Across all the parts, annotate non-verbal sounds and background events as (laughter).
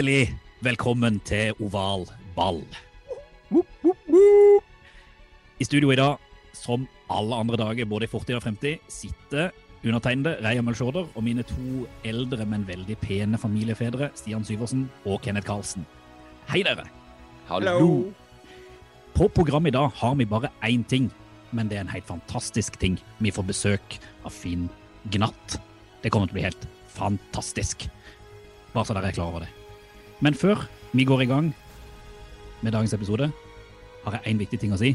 Hjertelig velkommen til Oval ball. I studio i dag, som alle andre dager, både i fortid og fremtid, sitter undertegnede Reia Mølsjåder og mine to eldre, men veldig pene familiefedre, Stian Syversen og Kenneth Karlsen. Hei, dere! Hallo! På programmet i dag har vi bare én ting, men det er en helt fantastisk ting. Vi får besøk av Finn Gnatt. Det kommer til å bli helt fantastisk. Bare så dere er klar over det. Men før vi går i gang med dagens episode, har jeg én viktig ting å si.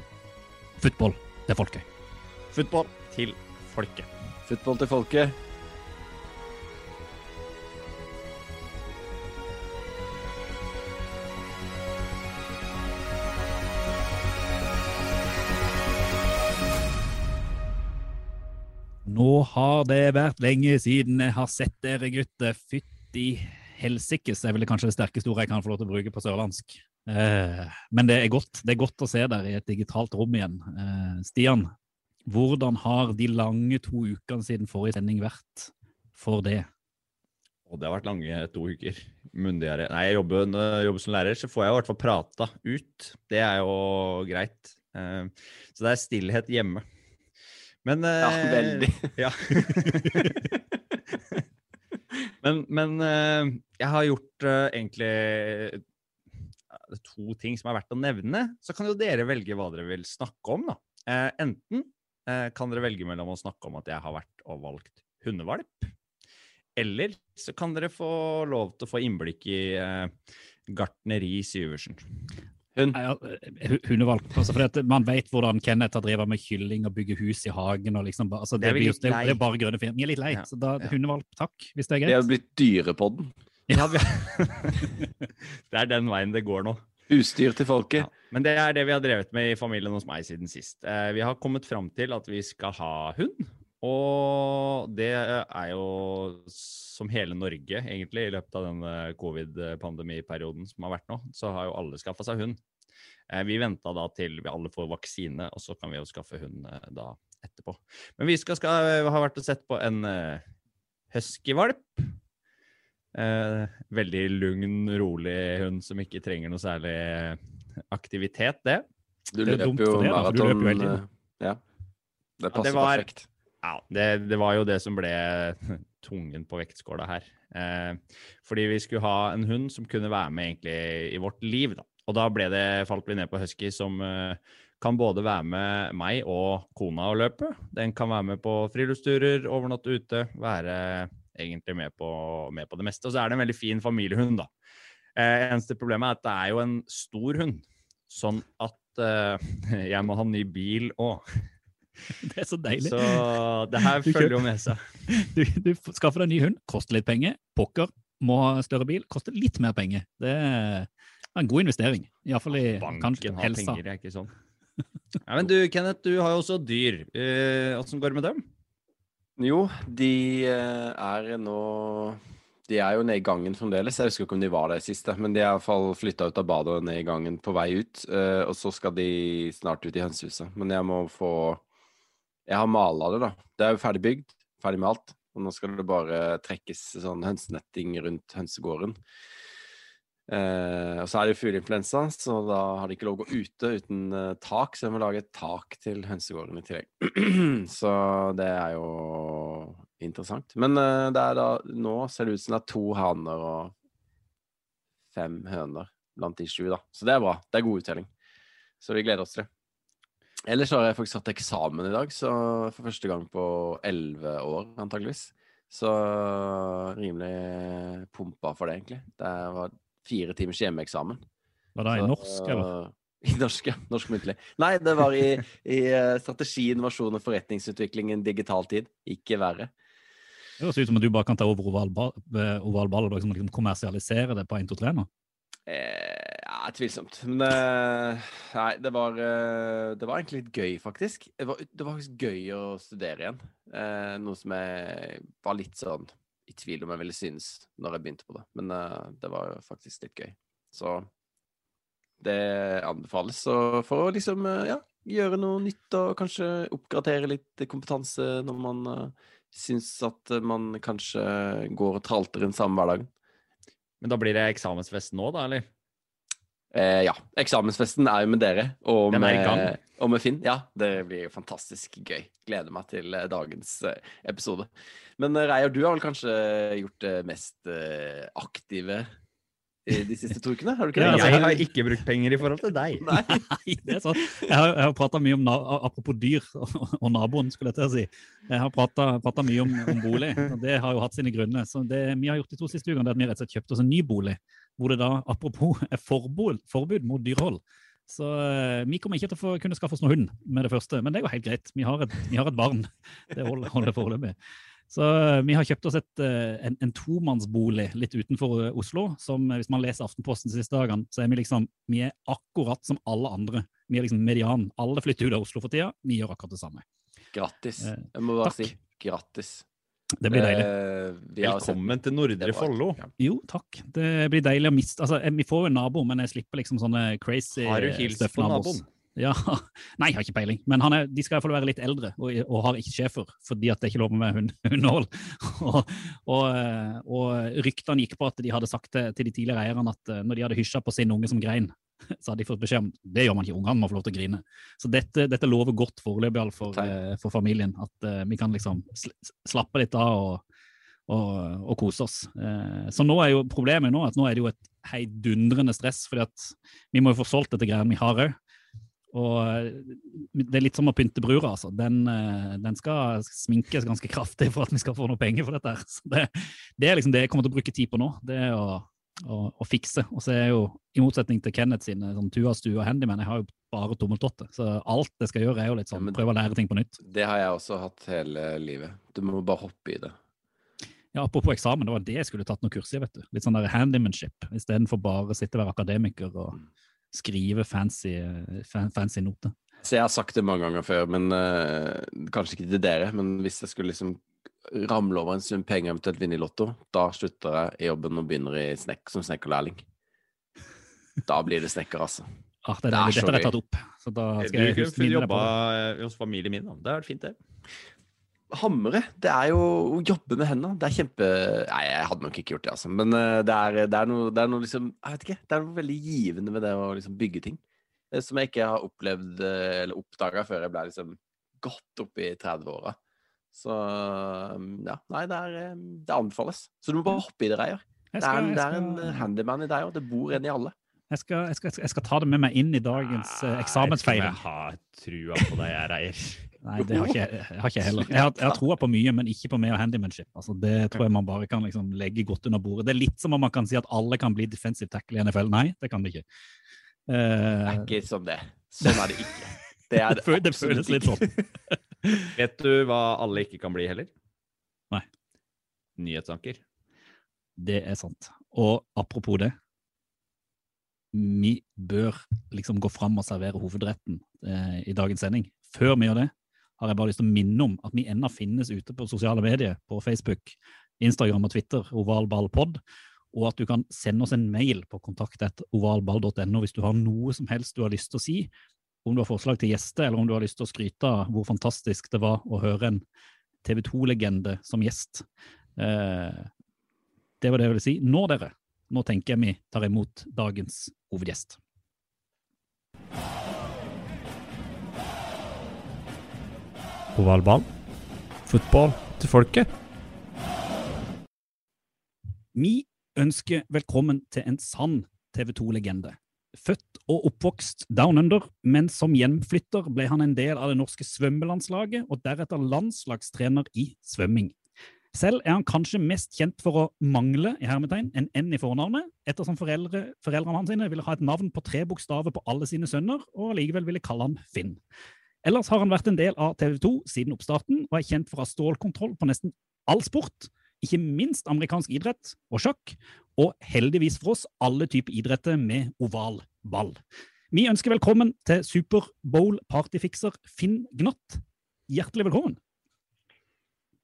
Football til folket. Football til folket. Football til folket. Nå har det vært lenge siden jeg har sett dere gutter. Fytti helsikes er vel kanskje det sterkeste ordet jeg kan få lov til å bruke på sørlandsk. Eh, men det er godt. Det er godt å se dere i et digitalt rom igjen. Eh, Stian, hvordan har de lange to ukene siden forrige sending vært for det? Og det har vært lange to uker. Mundigere. Nei, jeg jobber, når jeg jobber som lærer, så får jeg i hvert fall prata ut. Det er jo greit. Eh, Så det er stillhet hjemme. Men Ja, eh, veldig. (laughs) Ja. (laughs) men men eh, jeg har gjort eh, egentlig to ting som er verdt å nevne. Så kan jo dere velge hva dere vil snakke om, da. Eh, enten kan dere velge mellom å snakke om at jeg har vært og valgt hundevalp. Eller så kan dere få lov til å få innblikk i eh, gartneri Syversen. Hund. Hu- Hundevalp. Altså, fordi at man vet hvordan Kenneth har drevet med kylling og bygge hus i hagen. og liksom, altså, Det det, blir, det, det er bare grønne fjer. Vi er litt lei, Ja, så da ja. hundevalp, takk, hvis det er greit. Det er blitt Dyrepodden. Ja, (laughs) det er den veien det går nå. Husdyr til folket. Ja, men det er det vi har drevet med i familien hos meg siden sist. Eh, vi har kommet fram til at vi skal ha hund. Og det er jo som hele Norge, egentlig, i løpet av denne covid-pandemiperioden som har vært nå, så har jo alle skaffa seg hund. Eh, vi venta da til vi alle får vaksine, og så kan vi jo skaffe hund eh, da etterpå. Men vi skal, skal ha vært og sett på en huskyvalp. Eh, veldig lugn, rolig hund som ikke trenger noe særlig aktivitet, det. Du dumt løper jo maraton. eh, Ja. Det Ja, passer det var- perfekt. Ja, det, det var jo det som ble (laughs) tungen på vektskåla her. Eh, fordi vi skulle ha en hund som kunne være med egentlig i vårt liv. Da. Og da ble det, falt vi ned på husky som eh, kan både være med meg og kona å løpe. Den kan være med på friluftsturer, overnatte ute, være egentlig med på, med på det meste. Og så er det en veldig fin familiehund, da. Eh, eneste problemet er at det er jo en stor hund. Sånn at eh, (laughs) jeg må ha ny bil òg. (laughs) Det er så deilig. Så det her følger jo med seg. (laughs) Du, du skaffer deg en ny hund, koster litt penger. Pokker må ha større bil, koster litt mer penger. Det er en god investering. Iallfall i kanskje Banken har helsa. penger, er ikke sånn. (laughs) Ja, men du, Kenneth, du har jo også dyr. Åssen går det med dem? Jo, de eh, er nå De er jo nede i gangen fremdeles. Jeg husker ikke om de var der sist, men de er iallfall flytta ut av badet og ned i gangen på vei ut. eh, og så skal de snart ut i hønsehuset. Men jeg må få Jeg har mala det, da. Det er jo ferdig bygd, ferdig malt. Og nå skal det bare trekkes sånn hønsenetting rundt hønsegården. Eh, og så er det jo fugleinfluensa, så da har de ikke lov å gå ute uten eh, tak, så jeg må lage et tak til hønsegården i tillegg. (clears throat) så det er jo interessant. Men eh, det er da nå ser det ut som det er to haner og fem høner blant de sju, da. Så det er bra. Det er god uttelling. Så vi gleder oss til det. Ellers har jeg faktisk hatt eksamen i dag, så for første gang på elleve år, antageligvis. Så rimelig pumpa for det, egentlig. Det var fire timers hjemmeeksamen. Var det i norsk, eller? (laughs) I norsk, ja. Norsk muntlig. Nei, det var i, i eh, strategi, innovasjon og forretningsutvikling i en digital tid. Ikke verre. Det høres ut som at du bare kan ta over oval eh, oval ball og liksom, liksom kommersialisere det på 1, 2, 3 nå. Eh, ja, tvilsomt. Men eh, nei, det var, eh, det var egentlig litt gøy, faktisk. Det var, det var faktisk gøy å studere igjen. Eh, noe som jeg var litt sånn i tvil om jeg ville synes når jeg begynte på det. Men det var faktisk litt gøy. Så det anbefales. Så for å liksom ja, gjøre noe nytt og kanskje oppgradere litt kompetanse når man uh, syns at man kanskje går og tralter inn samme hverdagen. Men da blir det eksamensfest nå, da, eller? Eh, ja. Eksamensfesten er jo med dere og Den med, og med Finn. Ja, det blir fantastisk gøy. Gleder meg til eh, dagens eh, episode. Men eh, Reier, du har vel kanskje gjort det mest aktive de siste to ukene? Har du ikke Ja, det? altså, jeg har ikke brukt penger i forhold til deg. (laughs) (laughs) Nei. Det er sant. Jeg har, jeg har prata mye om apropos dyr og, naboen, skulle jeg til å si. Jeg har prata mye om, om bolig, og det har jo hatt sine grunner. Så det vi har gjort de to siste ukene, det er at vi rett og slett kjøpte oss en ny bolig, hvor det da apropos er forbud, forbud mot dyrehold. Så eh, vi kommer ikke til å få, kunne skaffe oss noen hund med det første, men det går helt greit. Vi har et, vi har et barn. Det holder, holder foreløpig. Så eh, vi har kjøpt oss et, eh, en, en tomannsbolig litt utenfor eh, Oslo. som Hvis man leser Aftenposten de siste dagene, så er vi liksom, vi er akkurat som alle andre. Vi er liksom median. Alle flytter ut av Oslo for tida. Vi gjør akkurat det samme. Grattis. Jeg må bare takk. si grattis. Det blir deilig. Eh, vi har sett- Velkommen til Nordre Follo. ja. Jo, takk. Det blir deilig å miste altså, Vi får jo en nabo, men jeg slipper liksom sånne crazy Har du hilst på naboen? Ja, (laughs) Nei, jeg har ikke peiling. Men han er, de skal iallfall være litt eldre og, og har ikke schæfer, fordi at det er ikke lov med hund, (laughs) hundehold. og, og, eh, og ryktene gikk på at de hadde sagt til, til de tidligere eierne at eh, når de hadde hysja på sin unge som grein, (laughs) så hadde de fått beskjed om det gjør man ikke, ungene må få lov til å grine. Så dette, dette lover godt foreløpig for, eh, for familien. At vi kan liksom slappe litt av og, og, kose oss. Så nå er jo problemet nå at nå er det jo et heidundrende stress, fordi at vi må jo få solgt dette greiene vi har òg. Og eh, det er litt som å pynte brura, altså. Den, eh, den skal sminkes ganske kraftig for at vi skal få noe penger for dette. her. Så det, det er liksom det jeg kommer til å bruke tid på nå. Det er å, å, å fikse. Og så er jeg jo, i motsetning til Kenneth sine sånn Tua-stue og handyman, jeg har jo bare tommeltotte. Så alt jeg skal gjøre, er jo litt sånn ja, prøve å lære ting på nytt. Det har jeg også hatt hele livet. Du må bare hoppe i det. Ja, Apropos eksamen, det var det jeg skulle tatt noen kurs i. vet du. Litt sånn der handymanship, istedenfor bare å sitte og være akademiker og skrive fancy, fancy noter. Så jeg har sagt det mange ganger før, men uh, kanskje ikke til dere. Men hvis jeg skulle liksom ramle over en sum penger, eventuelt vinne i Lotto, da slutter jeg i jobben og begynner i snek som snekkerlærling. Da blir det snekker, altså. Ah, det er Det er Dette har jeg tatt opp. Så da skal jeg kunne huske minne deg på det. hos familien min. da. Det har vært fint, det. Hamre, det er jo å jobbe med hendene. Det er kjempe Nei, jeg hadde nok ikke gjort det, altså. Men eh, det er, det er, noe, det er noe liksom Jeg vet ikke. Det er noe veldig givende med det å liksom bygge ting. eh, Som jeg ikke har opplevd eh, eller oppdaga før jeg ble liksom godt opp i 30-åra. Så ja, nei, det, er, det anbefales. Så du må bare hoppe i det, Reier. Det er, skal, en- det er en handyman i deg òg. Det bor en i alle. jeg, skal, jeg, skal, jeg skal ta det med meg inn i dagens eh, eksamensfeiring. Jeg har trua på deg, jeg, Reier. Nei, det har ikke jeg, jeg har ikke heller. Jeg har, jeg har troa på mye, men ikke på meg og handymanship. Altså, det tror jeg man bare kan liksom legge godt under bordet. Det er litt som om man kan si at alle kan bli defensive tackle i NFL. Nei, det kan det ikke. Det Eh, er ikke som det. Sånn er det ikke. (laughs) Det er det, det føles litt sånn. (laughs) Vet du hva alle ikke kan bli heller? Nei. Nyhetsanker. Det er sant. Og apropos det, vi bør liksom gå fram og servere hovedretten eh, i dagens sending. Før vi gjør det, har jeg bare lyst til å minne om at vi ennå finnes ute på sosiale medier, på Facebook, Instagram og Twitter, ovalballpod, og at du kan sende oss en mail på kontakt.ovalball.no hvis du har noe som helst du har lyst til å si, om du har forslag til gjester, eller om du har lyst til å skryte av hvor fantastisk det var å høre en TV 2-legende som gjest. Eh, det var det jeg ville si. Nå, dere, nå tenker jeg vi tar imot dagens hovedgjest. Ovalball. Fotball til folket. Vi ønsker velkommen til en sann TV 2-legende. Født og oppvokst down under, men som hjemflytter ble han en del av det norske svømmelandslaget og deretter landslagstrener i svømming. Selv er han kanskje mest kjent for å mangle i hermetegn, en N i fornavnet, ettersom foreldre, foreldrene hans ville ha et navn på tre bokstaver på alle sine sønner, og allikevel ville kalle han Finn. Ellers har han vært en del av TV 2 siden oppstarten, og er kjent for å ha stålkontroll på nesten all sport, ikke minst amerikansk idrett og sjakk, og heldigvis for oss alle typer idretter med oval ball. Vi ønsker velkommen til Superbowl partyfikser Finn Gnatt. Hjertelig velkommen.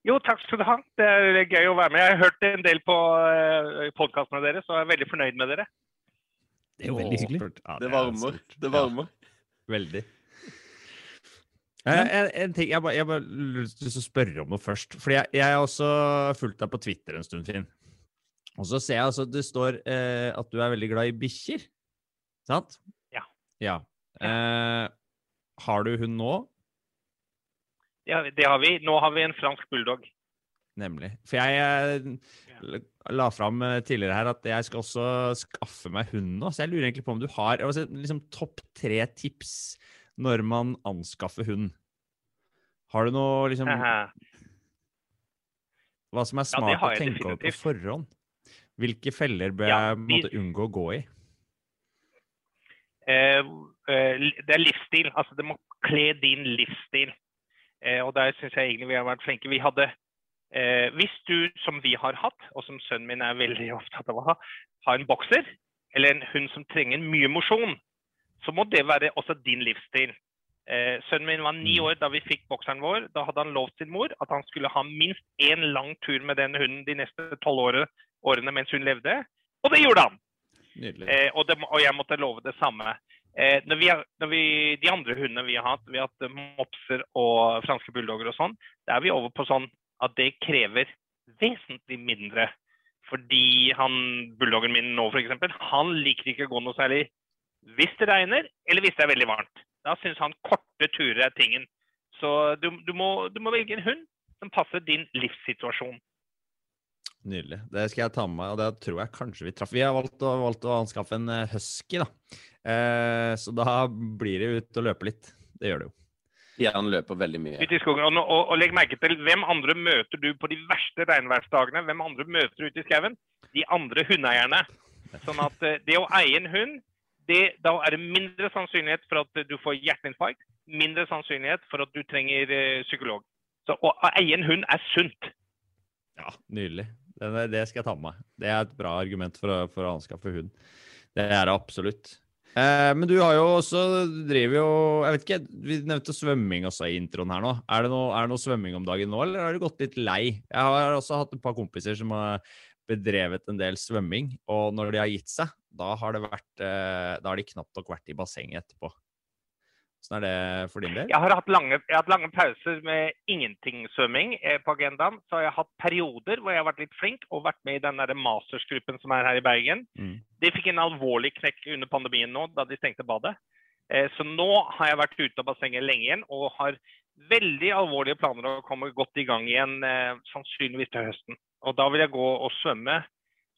Jo, takk skal du ha. Det er gøy å være med. Jeg har hørt en del på uh, podkastene deres, og er veldig fornøyd med dere. Det er jo veldig hyggelig. Ja, Det er varmer. Det varmer. Ja, veldig. Eh, en, en ting, Jeg bare, jeg bare lyst til å spørre om noe først. Fordi jeg, jeg har også fulgt deg på Twitter en stund, Finn. Og så ser jeg altså at det står eh, at du er veldig glad i bikkjer. Sant? Ja. ja. Eh, har du hund nå? Ja, det har vi. Nå har vi en fransk bulldog. Nemlig. For jeg eh, la fram eh, tidligere her at jeg skal også skaffe meg hund nå, så jeg lurer egentlig på om du har altså, liksom, topp tre tips når man anskaffer hund. Har du noe liksom Hva som er smart ja, å tenke over på forhånd? Hvilke feller bør Ja, jeg måte unngå å gå i? Eh, eh, det er livsstil. Altså, det må kle din livsstil. Eh, og der syns jeg egentlig vi har vært flinke. Vi hadde eh, Hvis du, som vi har hatt, og som sønnen min er veldig opptatt av å ha, har en bokser, eller en hund som trenger mye mosjon, så må det være også din livsstil. Eh, sønnen min var ni Mm. år da vi fikk bokseren vår. Da hadde han lovt sin mor at han skulle ha minst én lang tur med den hunden de neste tolv årene, mens hun levde. Og det gjorde han! Eh, og, det, og jeg måtte love det samme. Eh, når vi, når vi, de andre hundene vi har hatt, vi har hatt eh, mopser og franske bulldogger og sånn, da er vi over på sånn at det krever vesentlig mindre. Fordi han, bulldoggen min nå f.eks., han liker ikke å gå noe særlig hvis det regner eller hvis det er veldig varmt. Da syns han korte turer er tingen. Så du, du, må, du må velge en hund som passer din livssituasjon. Nydelig. Det skal jeg ta med meg, og det tror jeg kanskje vi traff. Vi har valgt å, valgt å anskaffe en eh, husky, da. Eh, så da blir det ut og løpe litt. Det gjør det jo. Jan løper veldig mye. Ute i skogen. Og, og, og legg merke til hvem andre møter du på de verste regnværsdagene? Hvem andre møter du ute i skauen? De andre hundeeierne. Sånn at eh, det å eie en hund, det, da er det mindre sannsynlighet for at du får hjerteinfarkt. Mindre sannsynlighet for at du trenger eh, psykolog. Så å eie en hund er sunt. Ja, nydelig. Det, det skal jeg ta med meg. Det er et bra argument for å, for å anskaffe hund. Det er det absolutt. Eh, men du har jo også du driver jo Jeg vet ikke, vi nevnte svømming også i introen her nå. Er det noe, er det noe svømming om dagen nå, eller har du gått litt lei? Jeg har også hatt et par kompiser som har bedrevet en del svømming, og når de har gitt seg, da har, det vært, eh, da har de knapt nok vært i bassenget etterpå. Åssen er det for din del? Jeg har hatt lange, jeg har hatt lange pauser med ingenting svømming eh, på agendaen. Så har jeg hatt perioder hvor jeg har vært litt flink og vært med i den der mastersgruppen som er her i Bergen. Mm. De fikk en alvorlig knekk under pandemien nå, da de stengte badet. Eh, Så nå har jeg vært ute av bassenget lenge igjen og har veldig alvorlige planer om å komme godt i gang igjen, sannsynligvis til høsten. Og da vil jeg gå og svømme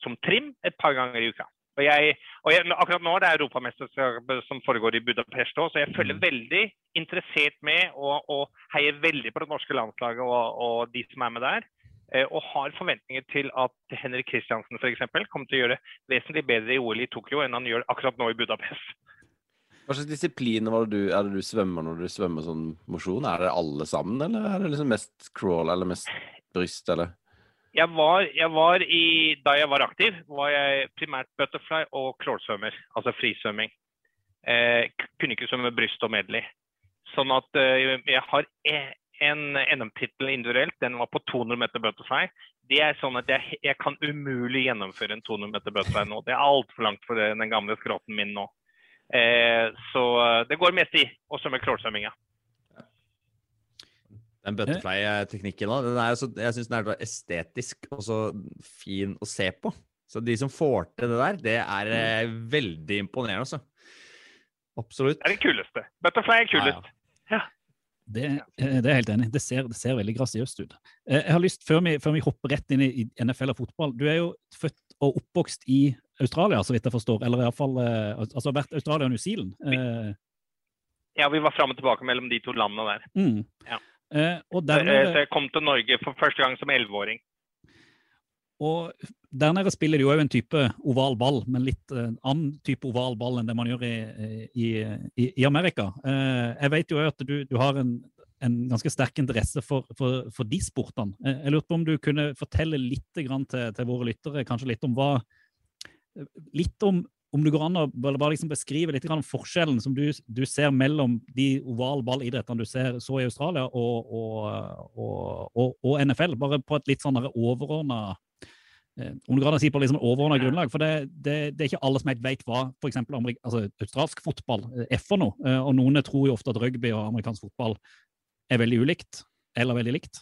som trim et par ganger i uka. Og jeg, og jeg, akkurat nå er det Europamesterskapet som foregår i Budapest òg, så jeg følger veldig interessert med og, og heier veldig på det norske landslaget og, og de som er med der. Eh, Og har forventninger til at Henrik Kristiansen f.eks. kommer til å gjøre vesentlig bedre i OL i Tokyo enn han gjør akkurat nå i Budapest. Hva slags disipliner var det du, er det du svømmer når du svømmer sånn mosjon? Er det alle sammen, eller er det liksom mest crawl eller mest bryst, eller? Jeg var, jeg var i, da jeg var aktiv, var jeg primært butterfly og crawlsvømmer, altså frisvømming. Eh, kunne ikke svømme bryst og medley. Sånn at eh, jeg har e- en NM-tittel individuelt, den var på 200 meter butterfly. Det er sånn at jeg, jeg kan umulig gjennomføre en 200 meter butterfly nå. Det er altfor langt for den gamle skråten min nå. Eh, så det går mest i å svømme crawlsvømming, ja. Den butterfly-teknikken er så, jeg syns den er så estetisk og så fin å se på. Så de som får til det der, det er eh, veldig imponerende, altså. Absolutt. Det er det kuleste. Butterfly er kulest. Ja, ja. ja. det er jeg helt enig. Det ser, det ser veldig grasiøst ut. Eh, Jeg har lyst, før vi, før vi hopper rett inn i NFL og fotball Du er jo født og oppvokst i Australia, så vidt jeg forstår. Eller iallfall eh, altså vært Australia og New Zealand. Eh, Ja, vi var fram og tilbake mellom de to landene der. mm. Ja. Eh, og der nede... Så jeg kom til Norge for første gang som elleveåring. og der nede spiller de jo en type oval ball, men litt uh, annen type oval ball enn det man gjør i, i, i, Amerika. Jeg vet jo at du, du har en, en, ganske sterk interesse for, for, for de sportene. Jeg lurte på om du kunne fortelle litt til, til, våre lyttere, kanskje litt om hva Litt om om du går an å bare liksom beskrive litt om forskjellen som du, du ser mellom de ovalballidrettene du ser, så i Australia, og, og, og, og, NFL, bare på et litt sånn overordna eh, om du kan si på liksom overordna grunnlag. For det, det, det, er ikke alle som helt vet hva f.eks. Altså, australsk fotball er eh, for noe. Eh, og noen tror jo ofte at rugby og amerikansk fotball er veldig ulikt, eller veldig likt.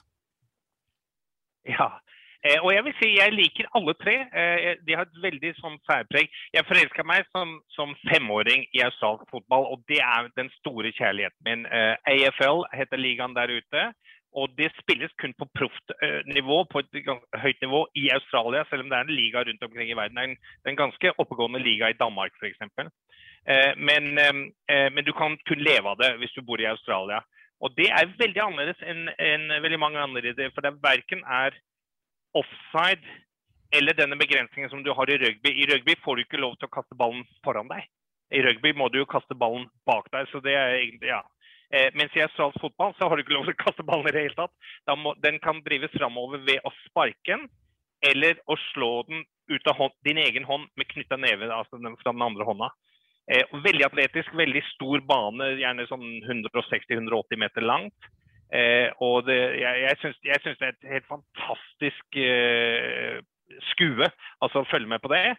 Ja, og jeg vil si jeg liker alle tre. Eh, de har et veldig sånn særpreg. Jeg forelska meg som, som, femåring i australsk fotball, og det er den store kjærligheten min. Eh, AFL heter ligaen der ute. Og det spilles kun på proft nivå, på et høyt nivå i Australia, selv om det er en liga rundt omkring i verden. Det er en, ganske oppegående liga i Danmark f.eks. Men, men du kan kun leve av det hvis du bor i Australia. Og det er veldig annerledes enn enn veldig mange andre. For det verken er offside eller denne begrensningen som du har i rugby. I rugby får du ikke lov til å kaste ballen foran deg. I rugby må du jo kaste ballen bak deg. så det er egentlig, ja. Eh, mens i australsk fotball så har du ikke lov til å kaste ballen i det hele tatt. Må, den kan drives framover ved å sparke den, eller å slå den ut av hånd, din egen hånd med knytta neve altså den, fra den andre hånda. Eh, veldig atletisk, veldig stor bane, gjerne sånn 160-180 meter langt. Eh, og det, jeg, jeg syns det er et helt fantastisk eh, skue altså følge med på det.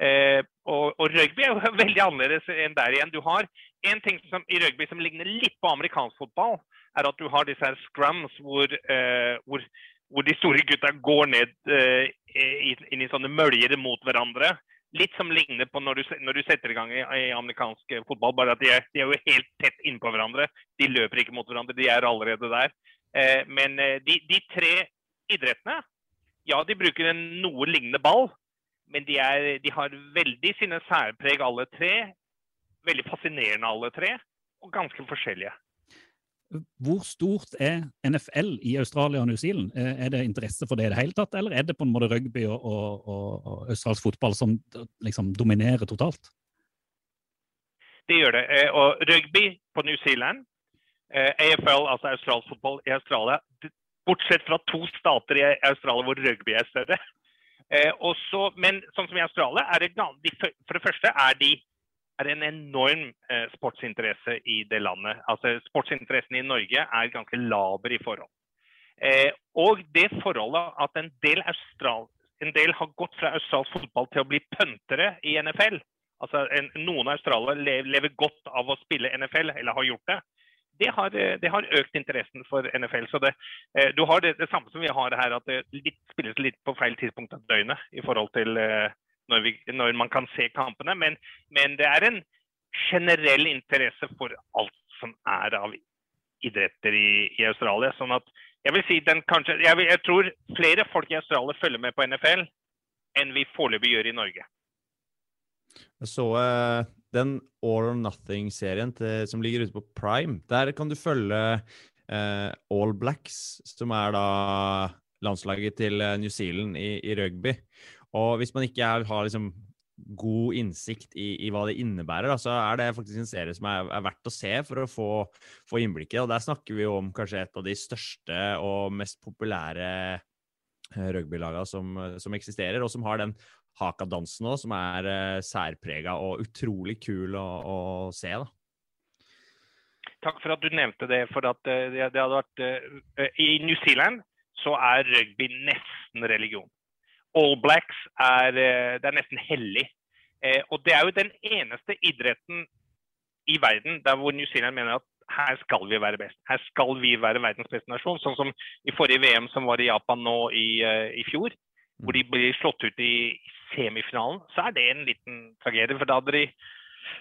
Eh, og, og, rugby er jo (laughs) veldig annerledes enn der igjen. Du har en ting som, i rugby som ligner litt på amerikansk fotball, er at du har disse her scrums hvor, eh, hvor, hvor de store gutta går ned eh, inn i sånne møljer mot hverandre. Litt som ligner på når du, når du setter i gang i, i, amerikansk fotball, bare at de er, de er, jo helt tett innpå hverandre. De løper ikke mot hverandre, de er allerede der. Eh, men eh, de, de, tre idrettene, ja, de bruker en noe lignende ball. Men de, er, de har veldig sine særpreg alle tre. Veldig fascinerende alle tre, og ganske forskjellige. Hvor stort er NFL i Australia og New Zealand? Er det interesse for det i det hele tatt, eller er det på en måte rugby og, og, og, australsk fotball som liksom dominerer totalt? Det gjør det. Eh, og rugby på New Zealand, eh, AFL, altså australsk fotball i Australia, bortsett fra to stater i Australia hvor rugby er større. Eh, også, men sånn som i Australia, er det, for det første er de er en enorm eh, sportsinteresse i det landet. Altså Sportsinteressen i Norge er ganske laber i forhold. Eh, og det forholdet at en del, Austral, en del har gått fra australsk fotball til å bli puntere i NFL. Altså en, Noen australiere lever godt av å spille NFL, eller har gjort det. Det har, eh, det har økt interessen for NFL. så det, eh, Du har det, det, samme som vi har her, at det litt, spilles litt på feil tidspunkt av døgnet i forhold til eh, når, vi, når man kan se kampene. Men, men, det er en generell interesse for alt som er av idretter i, i Australia. sånn at jeg vil si den kanskje, jeg, vil, jeg, tror flere folk i Australia følger med på NFL enn vi foreløpig gjør i Norge. Så uh, den All or Nothing-serien som ligger ute på Prime. Der kan du følge uh, All Blacks, som er da landslaget til eh, New Zealand i, i rugby. Og hvis man ikke er, har liksom god innsikt i, i, hva det innebærer, da, så er det faktisk en serie som er, er verdt å se for å få, få innblikket. Og der snakker vi om kanskje et av de største og mest populære eh, rugbylagene som, som eksisterer, og som har den haka-dansen òg, som er uh, særprega og utrolig kul å, å, se. da. Takk for at du nevnte det. for at uh, det, det hadde vært uh, I New Zealand så er rugby nesten religion. All Blacks er, eh, det er nesten hellig. Eh, og det er jo den eneste idretten i verden der hvor New Zealand mener at her skal vi være best. Her skal vi være verdens beste nasjon. Sånn som i forrige VM som var i Japan nå i, eh, i fjor, hvor de blir slått ut i semifinalen. Så er det en liten tragedie. For da hadde de,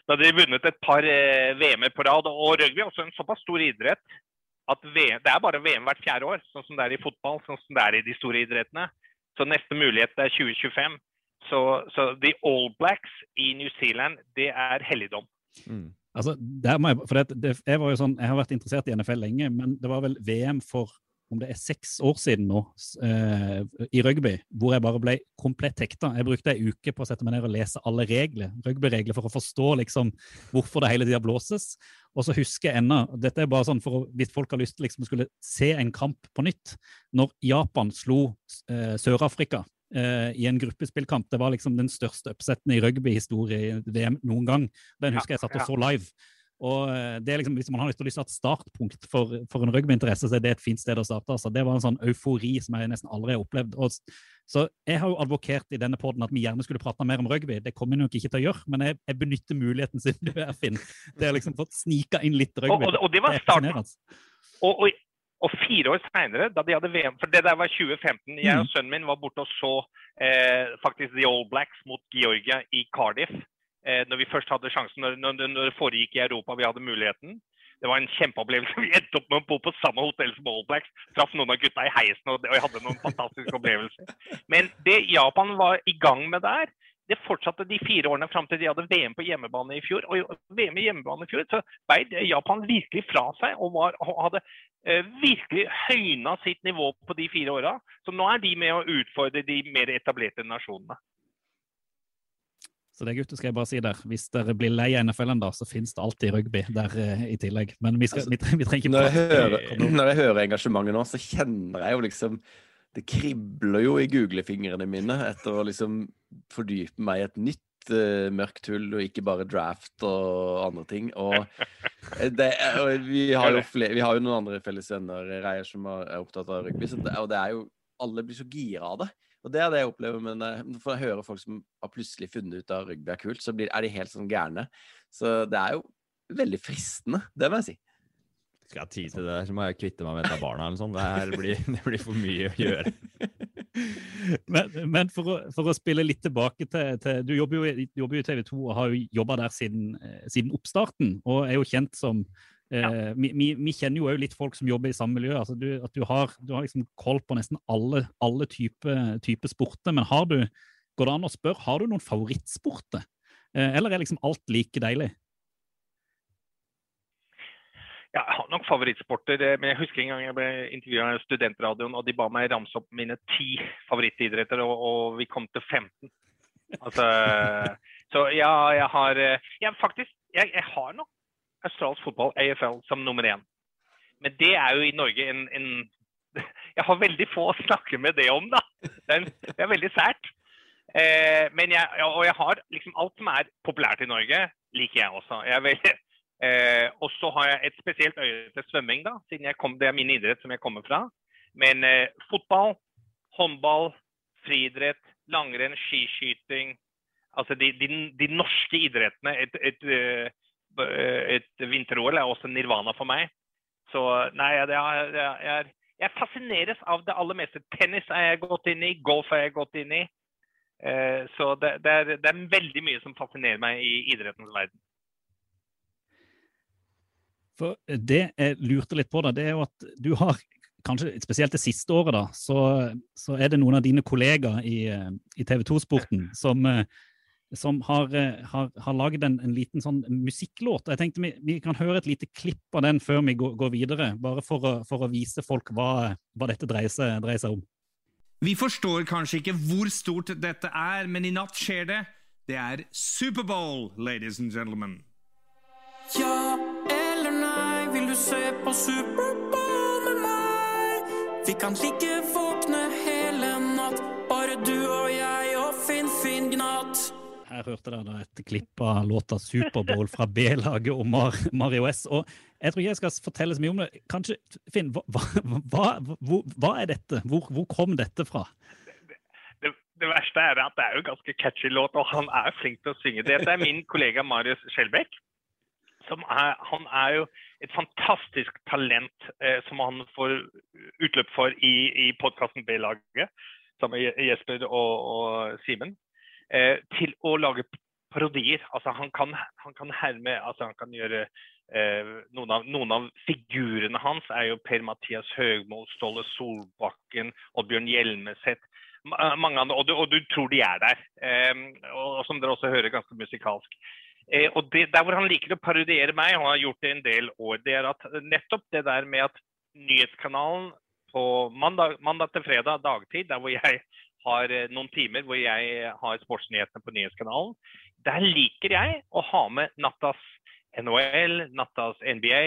da hadde de vunnet et par VM-er på rad. Og rugby er også en såpass stor idrett at VM, det er bare VM hvert fjerde år, sånn som det er i fotball, sånn som det er i de store idrettene. Så neste mulighet er 2025. Så, så The All Blacks i New Zealand, det er helligdom. Mm. Altså, jeg, for det, det, jeg, var jo sånn, jeg har vært interessert i NFL lenge, men det var vel VM for om det er seks år siden nå eh, i rugby, hvor jeg bare ble komplett hekta. Jeg brukte ei uke på å sette meg ned og lese alle regler, rugbyregler for å forstå liksom hvorfor det hele tida blåses. Og så husker jeg ennå, dette er bare sånn for å, hvis folk har lyst til liksom skulle se en kamp på nytt, når Japan slo eh, Sør-Afrika eh, i en gruppespillkamp. Det var liksom den største upseten i rugbyhistorie noen gang. Den husker jeg satt og så live. Og eh, det er liksom, Hvis man har lyst til å lyst til et startpunkt for, for en rugbyinteresse, så er det et fint sted å starte. altså. Det var en sånn eufori som jeg nesten aldri har opplevd. Og, så Jeg har jo advokert i denne poden at vi gjerne skulle prate mer om rugby. Det kommer vi nok ikke til å gjøre, men jeg, jeg benytter muligheten siden (laughs) du er Finn. Det har liksom fått snika inn litt rugby. og, og det var starten. Og, og, og fire år seinere, da de hadde VM For det der var 2015. Jeg Mm. og sønnen min var borte og så eh, faktisk The All Blacks mot Georgia i Cardiff. Eh, når vi først hadde sjansen, når, når, når det foregikk i Europa, vi hadde muligheten. Det var en kjempeopplevelse. (laughs) Vi endte opp med å bo på samme hotell som All Blacks. Traff noen av gutta i heisen, og, jeg hadde noen fantastiske opplevelser. Men det Japan var i gang med der, det fortsatte de fire årene fram til de hadde VM på hjemmebane i fjor. Og VM i hjemmebane i fjor så beid Japan virkelig fra seg og, var, og hadde eh, virkelig høyna sitt nivå på de fire åra. Så nå er de med å utfordre de mer etablerte nasjonene. Så det gutter skal jeg bare si der. Hvis dere blir lei av NFL en dag, så finnes det alltid rugby der eh, i tillegg. Men vi, skal, Altså, vi, trenger, vi trenger ikke Når jeg, hører, når jeg hører engasjementet nå, så kjenner jeg jo liksom Det kribler jo i googlefingrene mine etter å liksom fordype meg i et nytt eh, mørkt hull, og ikke bare draft og andre ting. Og, eh, det, er- og vi, har flere, vi har jo noen andre felles venner Reier, som er er opptatt av rugby, det, og det er jo Alle blir så gira av det. Og det er det jeg opplever, men når for jeg hører folk som har plutselig funnet ut at rugby er kult, så blir, er de helt sånn gærne. Så det er jo veldig fristende, det må jeg si. Skal jeg ha tid til det, så må jeg kvitte meg med et av barna eller noe sånt. Det, her blir, (laughs) det blir for mye å gjøre. (laughs) Men, men for, å, for å spille litt tilbake til, til Du jobber jo, i- jobber i TV 2 og har jo jobba der siden, eh, siden oppstarten, og er jo kjent som eh, vi, vi, vi kjenner jo òg litt folk som jobber i samme miljø. altså du, At du har, du har liksom koll på nesten alle, alle typer type sporter. Men har du, går det an å spørre, har du noen favorittsporter? Eh, eller er liksom alt like deilig? Ja, jeg har nok favorittsporter, eh, men jeg husker en gang jeg ble intervjua i Studentradioen, og de ba meg ramse opp mine ti favorittidretter, og, og vi kom til 15. Altså, (laughs) så ja, jeg har eh, ja, Faktisk, jeg, jeg har nok australsk fotball, AFL, som nummer én. Men det er jo i Norge en, en (laughs) Jeg har veldig få å snakke med det om, da. Det er, det er veldig sært. Eh, men jeg, og jeg har liksom alt som er populært i Norge, liker jeg også. Jeg veldig, Eh, og så har jeg et spesielt øye til svømming, da, siden kom, det er min idrett som jeg kommer fra. Men eh, fotball, håndball, friidrett, langrenn, skiskyting Altså de, de, de norske idrettene. Et, et, eh, et vinter-OL er også nirvana for meg. Så nei, jeg, jeg, jeg fascineres av det aller meste. Tennis er jeg gått inn i, golf er jeg gått inn i. Eh, så det, det, er, det er veldig mye som fascinerer meg i idrettens verden. For det jeg lurte litt på, da, det er jo at du har kanskje spesielt det siste året, da, så, så er det noen av dine kollegaer i, eh, i TV 2-sporten som, eh, som har, eh, har, har lagd en, en liten sånn musikklåt. Jeg tenkte vi, vi kan høre et lite klipp av den før vi går, går videre, bare for å, for å vise folk hva, hva dette dreier seg, dreier seg om. Vi forstår kanskje ikke hvor stort dette er, men i natt skjer det. Det er Superbowl, ladies and gentlemen. Ja eller nei, vil du se på Superbowl med meg? Vi kan ligge våkne hele natt, bare du og jeg og Finn Finn Gnatt. Her hørte dere et klipp av låta Superbowl fra B-laget og Mar Mario S. Og jeg tror ikke jeg skal fortelle så mye om det. Kanskje, Finn, hva, hva, hva, hva er dette? Hvor, hvor kom dette fra? det, verste er at det er jo ganske catchy låt, og han er flink til å synge. Dette er min kollega Marius Skjelbæk. Han er jo et fantastisk talent eh, som han får utløp for i, i podkasten B-laget, sammen med Jesper og, og Simen, eh, til å lage parodier. Altså, han kan, han kan herme altså, Han kan gjøre eh, noen, av, noen av figurene hans er jo Per-Mathias Høgmo, Ståle Solbakken, Oddbjørn Hjelmeset ma- mange andre, og du, og du tror de er der. Eh, og som dere også hører, ganske musikalsk. Eh, og det, Der hvor han liker å parodiere meg, og har gjort det en del år, det er at nettopp det der med at nyhetskanalen på mandag, mandag til fredag dagtid, der hvor jeg har eh, noen timer hvor jeg har sportsnyhetene på nyhetskanalen. Der liker jeg å ha med nattas NHL, nattas NBA,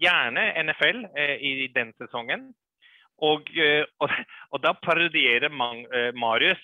gjerne NFL eh, i den sesongen. Og, eh, og, og da parodierer eh, Marius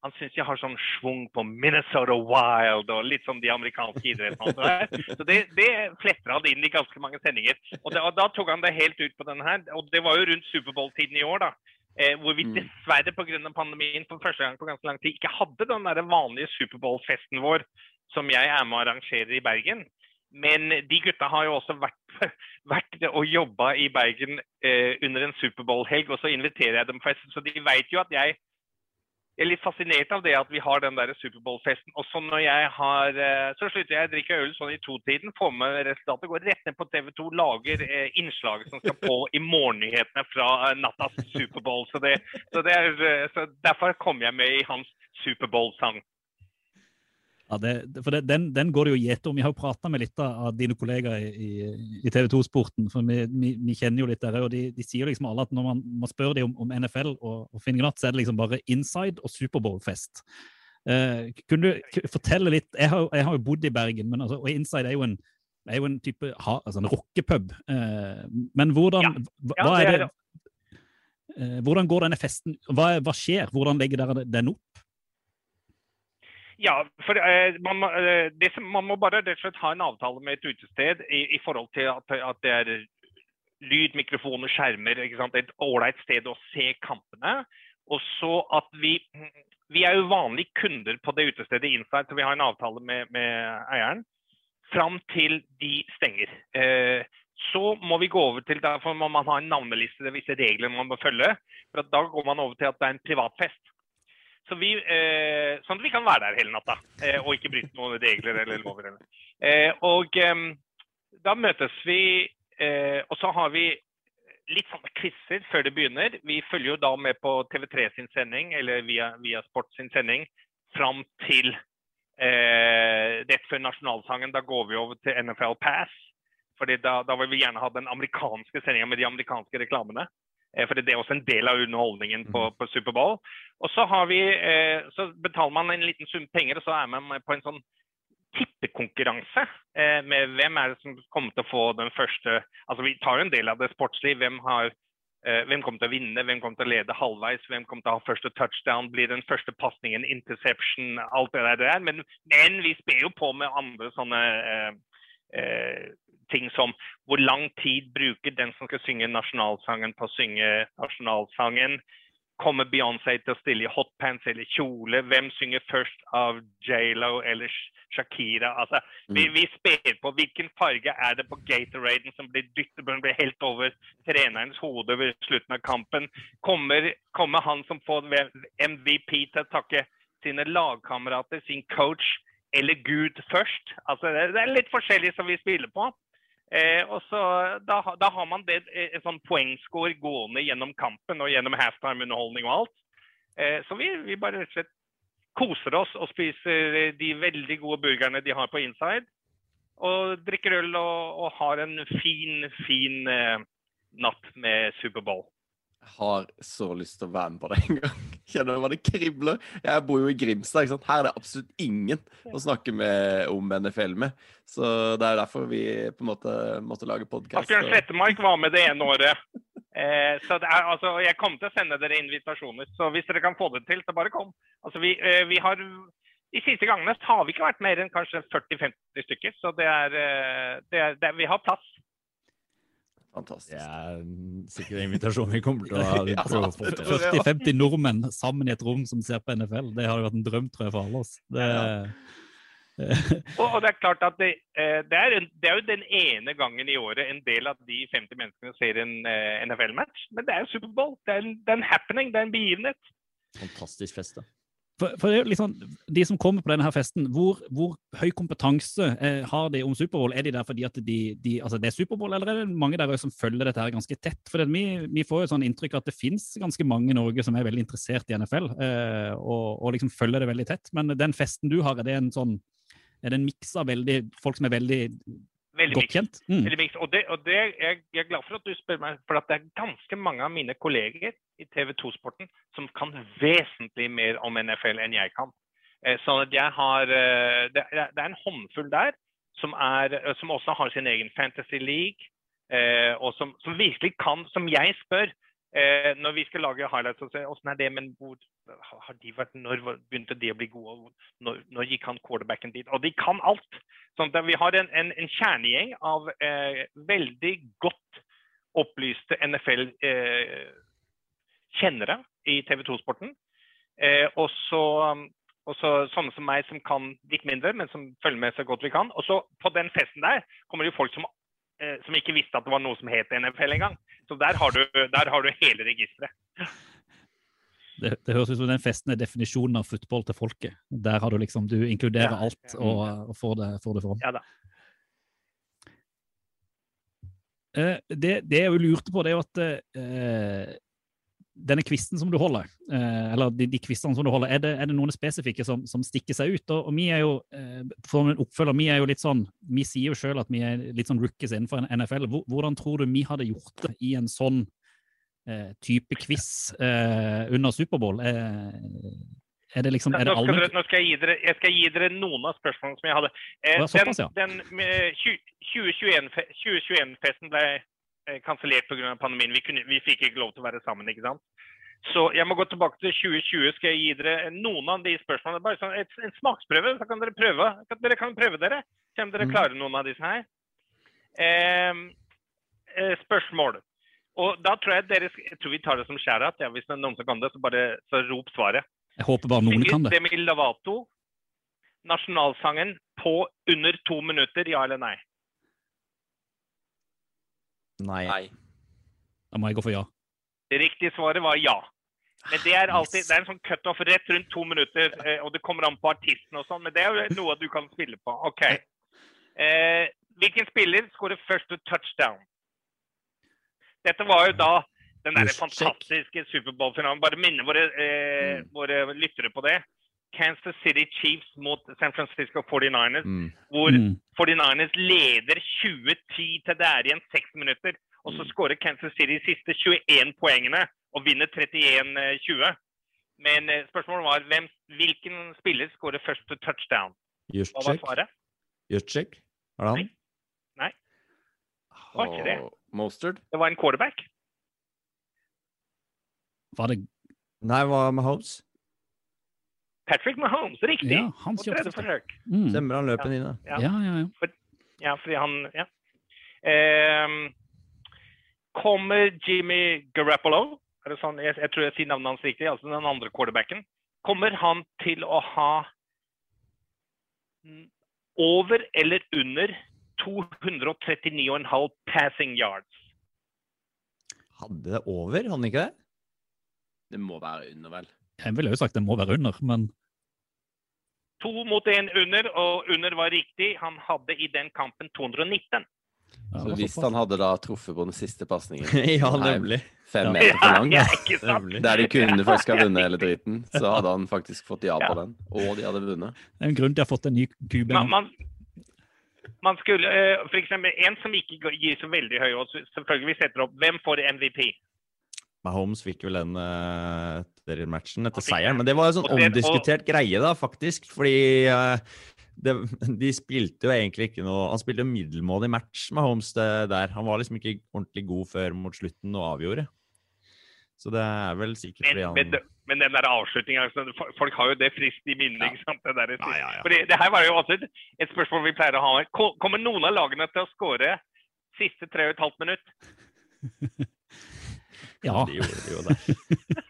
han syns jeg har sånn schwung på Minnesota Wild og litt som de amerikanske idrettene. Så det, det fletter han inn i ganske mange sendinger. Og, det, og da tok han det helt ut på denne her. Og det var jo rundt Superbowl-tiden i år, da. Eh, hvor vi Mm. dessverre pga. pandemien for første gang på ganske lang tid ikke hadde den der vanlige Superbowl-festen vår som jeg er med og arrangerer i Bergen. Men de gutta har jo også vært, (laughs) vært og jobba i Bergen eh, under en Superbowl-helg, og så inviterer jeg dem fest. Så de veit jo at jeg jeg er litt fascinert av det at vi har den der Superbowl-festen. Og så når jeg har eh, Så slutter jeg å drikke øl sånn i totiden, får med resultatet, går rett ned på TV 2, lager eh, innslaget som skal på i morgennyhetene fra eh, nattas Superbowl. Så, det, så, det er, eh, så derfor kom jeg med i hans Superbowl-sang. Ja, det, for det, den, den går det jo gjete om. Vi har jo prata med litt av dine kollegaer i, i, TV 2-sporten. for vi, vi, vi kjenner jo litt der, og de, de sier liksom alle at når man, man spør dem om, om NFL og, og Finn Gnatt, så er det liksom bare inside og Superbowl-fest. Eh, kunne du fortelle litt Jeg har, jeg har jo bodd i Bergen, men altså, og inside er jo en, er jo en type altså en rockepub. Eh, men hvordan hva, Ja, hva det er det, eh, hvordan går denne festen? Hva, hva skjer? Hvordan legger dere den opp? Ja, for eh, man, eh, som, man må bare rett og slett ha en avtale med et utested i, i forhold til at, at det er lyd, mikrofoner, skjermer. Et ålreit sted å se kampene. Og så at vi Vi er jo vanlige kunder på det utestedet Inside, så vi har en avtale med, med eieren. Fram til de stenger. Eh, så må vi gå over til Derfor må man ha en navneliste, det er visse regler man må følge. For da går man over til at det er en privatfest. Så vi, eh, sånn at vi kan være der hele natta eh, og ikke bryte noen regler eller lover. Eh, og eh, da møtes vi, eh, og så har vi litt sånne quizer før det begynner. Vi følger jo da med på TV3 sin sending, eller via, via Sport sin sending, fram til eh, rett før nasjonalsangen. Da går vi over til NFL Pass. Fordi da, da vil vi gjerne ha den amerikanske sendinga med de amerikanske reklamene. Eh, For det er også en del av underholdningen på, på Superbowl. Og så, har vi, eh, så betaler man en liten sum penger, og så er man med på en sånn tippekonkurranse eh, med hvem er det som kommer til å få den første Altså vi tar jo en del av det sportslige. Hvem, har, hvem kommer til å vinne, hvem kommer til å lede halvveis, hvem kommer til å ha første touchdown, blir den første pasningen, interception, alt det der. Men, men vi spiller jo på med andre sånne eh, ting som hvor lang tid bruker den som skal synge nasjonalsangen på å synge nasjonalsangen? Kommer Beyoncé til å stille i hotpants eller kjole? Hvem synger først av J.Lo eller Shakira? Altså, vi, vi spiller på hvilken farge er det på Gatoraden som blir dyttet blir helt over trenerens hode ved slutten av kampen? Kommer, kommer han som får MVP til å takke sine lagkamerater, sin coach eller Gud først? Altså, det, er litt forskjellig som vi spiller på. Eh, og så, da, da har man det, eh, en sånn poengscore gående gjennom kampen og gjennom halftime-underholdning og alt. Eh, så vi, vi bare rett og slett koser oss og spiser eh, de veldig gode burgerne de har på inside. Og drikker øl og, og har en fin, fin eh, natt med Superbowl. Har så lyst til å være med på det en gang. (laughs) Kjenner du hva det kribler? Jeg bor jo i Grimstad. ikke sant? Her er det absolutt ingen å snakke med om NFL med. Så det er derfor vi på en måte måtte lage podkast. Asbjørn Slettemark var med det ene året. (laughs) Eh, så det er, altså, jeg kommer til å sende dere invitasjoner, så hvis dere kan få det til, så bare kom. Altså, vi, eh, vi har, de siste gangene har vi ikke vært mer enn kanskje 40-50 stykker, så det er, eh, det er, det er, vi har plass. Fantastisk. Det er sikkert en invitasjon vi kommer til å (laughs) ha Ja, prøve å få det til. tror jeg. 40-50 nordmenn sammen i et rom som ser på NFL. Det hadde vært en drøm, tror jeg, for alle oss. Det, (laughs) Og, og det er klart at det, eh, det, er, en- det er jo den ene gangen i året en del av de 50 menneskene ser en eh, NFL-match. Men det er jo Superbowl. Det er en, det er en happening, det er en begivenhet. Fantastisk fest, da. For, for liksom, De som kommer på denne her festen, hvor, hvor høy kompetanse eh, har de om Superbowl? Er de der fordi at de, de, altså det er Superbowl, eller er det mange der som følger dette her ganske tett? For vi, vi får jo sånn inntrykk at det finnes ganske mange i Norge som er veldig interessert i NFL, eh, og, og liksom følger det veldig tett. Men den festen du har, er det en sånn er det en miks av veldig, folk som er veldig Veldig Godt kjent. Mm. Veldig. Og, det, og det, jeg, jeg er glad for at du spør meg, for det er ganske mange av mine kolleger i TV 2-sporten som kan vesentlig mer om NFL enn jeg kan. Eh, at jeg har eh, det, er- en håndfull der som, er, eh, som også har sin egen Fantasy League, eh, og som, som virkelig kan, som jeg spør eh, når vi skal lage highlights og se åssen er det, men hvor har de vært, når begynte de å bli gode, når, når gikk han quarterbacken dit? Og de kan alt. Sånn vi har en, en, en kjernegjeng av eh, veldig godt opplyste NFL-kjennere i TV 2-sporten. Eh, og og så sånne som meg som kan litt mindre, men som følger med så godt vi kan. Og så på den festen der kommer det jo folk som, eh, som ikke visste at det var noe som het NFL engang. Så der har du, der har du hele registeret. Det, det høres ut som den festen er definisjonen av fotball til folket. Der har du liksom, du inkluderer Ja, alt og, og får, det, får det fram. Ja da. Eh, det, det jeg lurte på, det er jo at eh, denne kvisten som du holder, eh, eller de, de kvistene som du holder, er det, er det noen spesifikke som, som stikker seg ut? Og, og vi er jo, eh, for en oppfølger, vi er jo litt sånn, vi sier jo selv at vi er litt sånn rookies innenfor NFL. Hvordan tror du vi hadde gjort det i en sånn eh, type quiz eh, under Superbowl? Eh, er det liksom, er det Nå skal, dere, nå skal jeg, gi dere, jeg skal gi dere noen av spørsmålene som jeg hadde. Eh, såpass, den den eh, 20 2021-fe- 2021-festen ble eh, kansellert pga. pandemien. Vi, kunne, vi fikk ikke lov til å være sammen. ikke sant? Så jeg må gå tilbake til 2020. Skal jeg gi dere noen av de spørsmålene? Bare sånn et, en smaksprøve, så kan dere prøve. Dere kan prøve dere. Se om dere Mm. klarer noen av disse her. Eh, eh, spørsmål. Og da tror jeg dere Jeg tror vi tar det som skjærat. Ja, hvis det er noen som kan det, så bare så rop svaret. Jeg håper bare noen kan det. Demi Lovato, nasjonalsangen, på under to minutter, ja eller nei? Nei. Nei. Da må jeg gå for ja. Det riktige svaret var ja. Men det er alltid, det er en sånn cutoff rett rundt to minutter, eh, og det kommer an på artisten og sånn, men det er jo noe du kan spille på. OK. Eh, hvilken spiller skårer første touchdown? Dette var jo da den der fantastiske Superbowl-finalen. Bare minne våre, eh, Mm. våre lyttere på det. Kansas City Chiefs mot San Francisco 49ers. Mm. hvor Mm. 49ers leder 20-10 til det er igjen seks minutter. Og så skårer Kansas City de siste 21 poengene og vinner 31-20. Men eh, spørsmålet var hvem, hvilken spiller skårer først på touchdown? Hva var svaret? Juszczyk? Er det han? Var ikke det? Og Mostard? Det var en quarterback. Var det Nei, hva med Hobbs? Patrick Mahomes, riktig! Ja, han På tredje forsøk. mm. Stemmer han løp ja. inn, da. Ja. Ja, ja, ja. Ja, fordi han Ja. Ehm, kommer Jimmy Garoppolo er det sånn, jeg, jeg tror jeg sier navnet hans riktig, altså den andre quarterbacken. Kommer han til å ha over eller under 239,5 passing yards? Hadde det over, hadde han ikke det? Det må være under, vel. Jeg ville jo sagt det må være under, men To mot én under, og under var riktig. Han hadde i den kampen 219. ja, Så hvis han hadde da truffet på den siste pasningen (laughs) ja, nemlig. fem meter for lang, ja, der de kunne faktisk ha vunnet hele driten, så hadde han faktisk fått ja på den. Og de hadde vunnet. Det er en grunn til at jeg har fått en ny kube. Man, man, man skulle eh, for eksempel, En som ikke gir så veldig høy odds, selvfølgelig setter opp Hvem får MVP? Mahomes fikk vel den eh, etter matchen, etter seieren. Men det var en sånn omdiskutert greie, da, faktisk. Fordi eh, det, de spilte jo egentlig ikke noe Han spilte middelmådig match, Mahomes, det der. Han var liksom ikke ordentlig god før mot slutten og avgjorde. Så det er vel sikkert Men, fordi han men, men den der avslutninga altså, Folk har jo det friskt i minnet. Ja. ikke sant? Det, der, Ja, ja, ja. Fordi, det her var jo også et, et spørsmål vi pleier å ha. Ko- Kommer noen av lagene til å skåre siste tre og et halvt minutt? (laughs) Ja. De gjorde det jo der.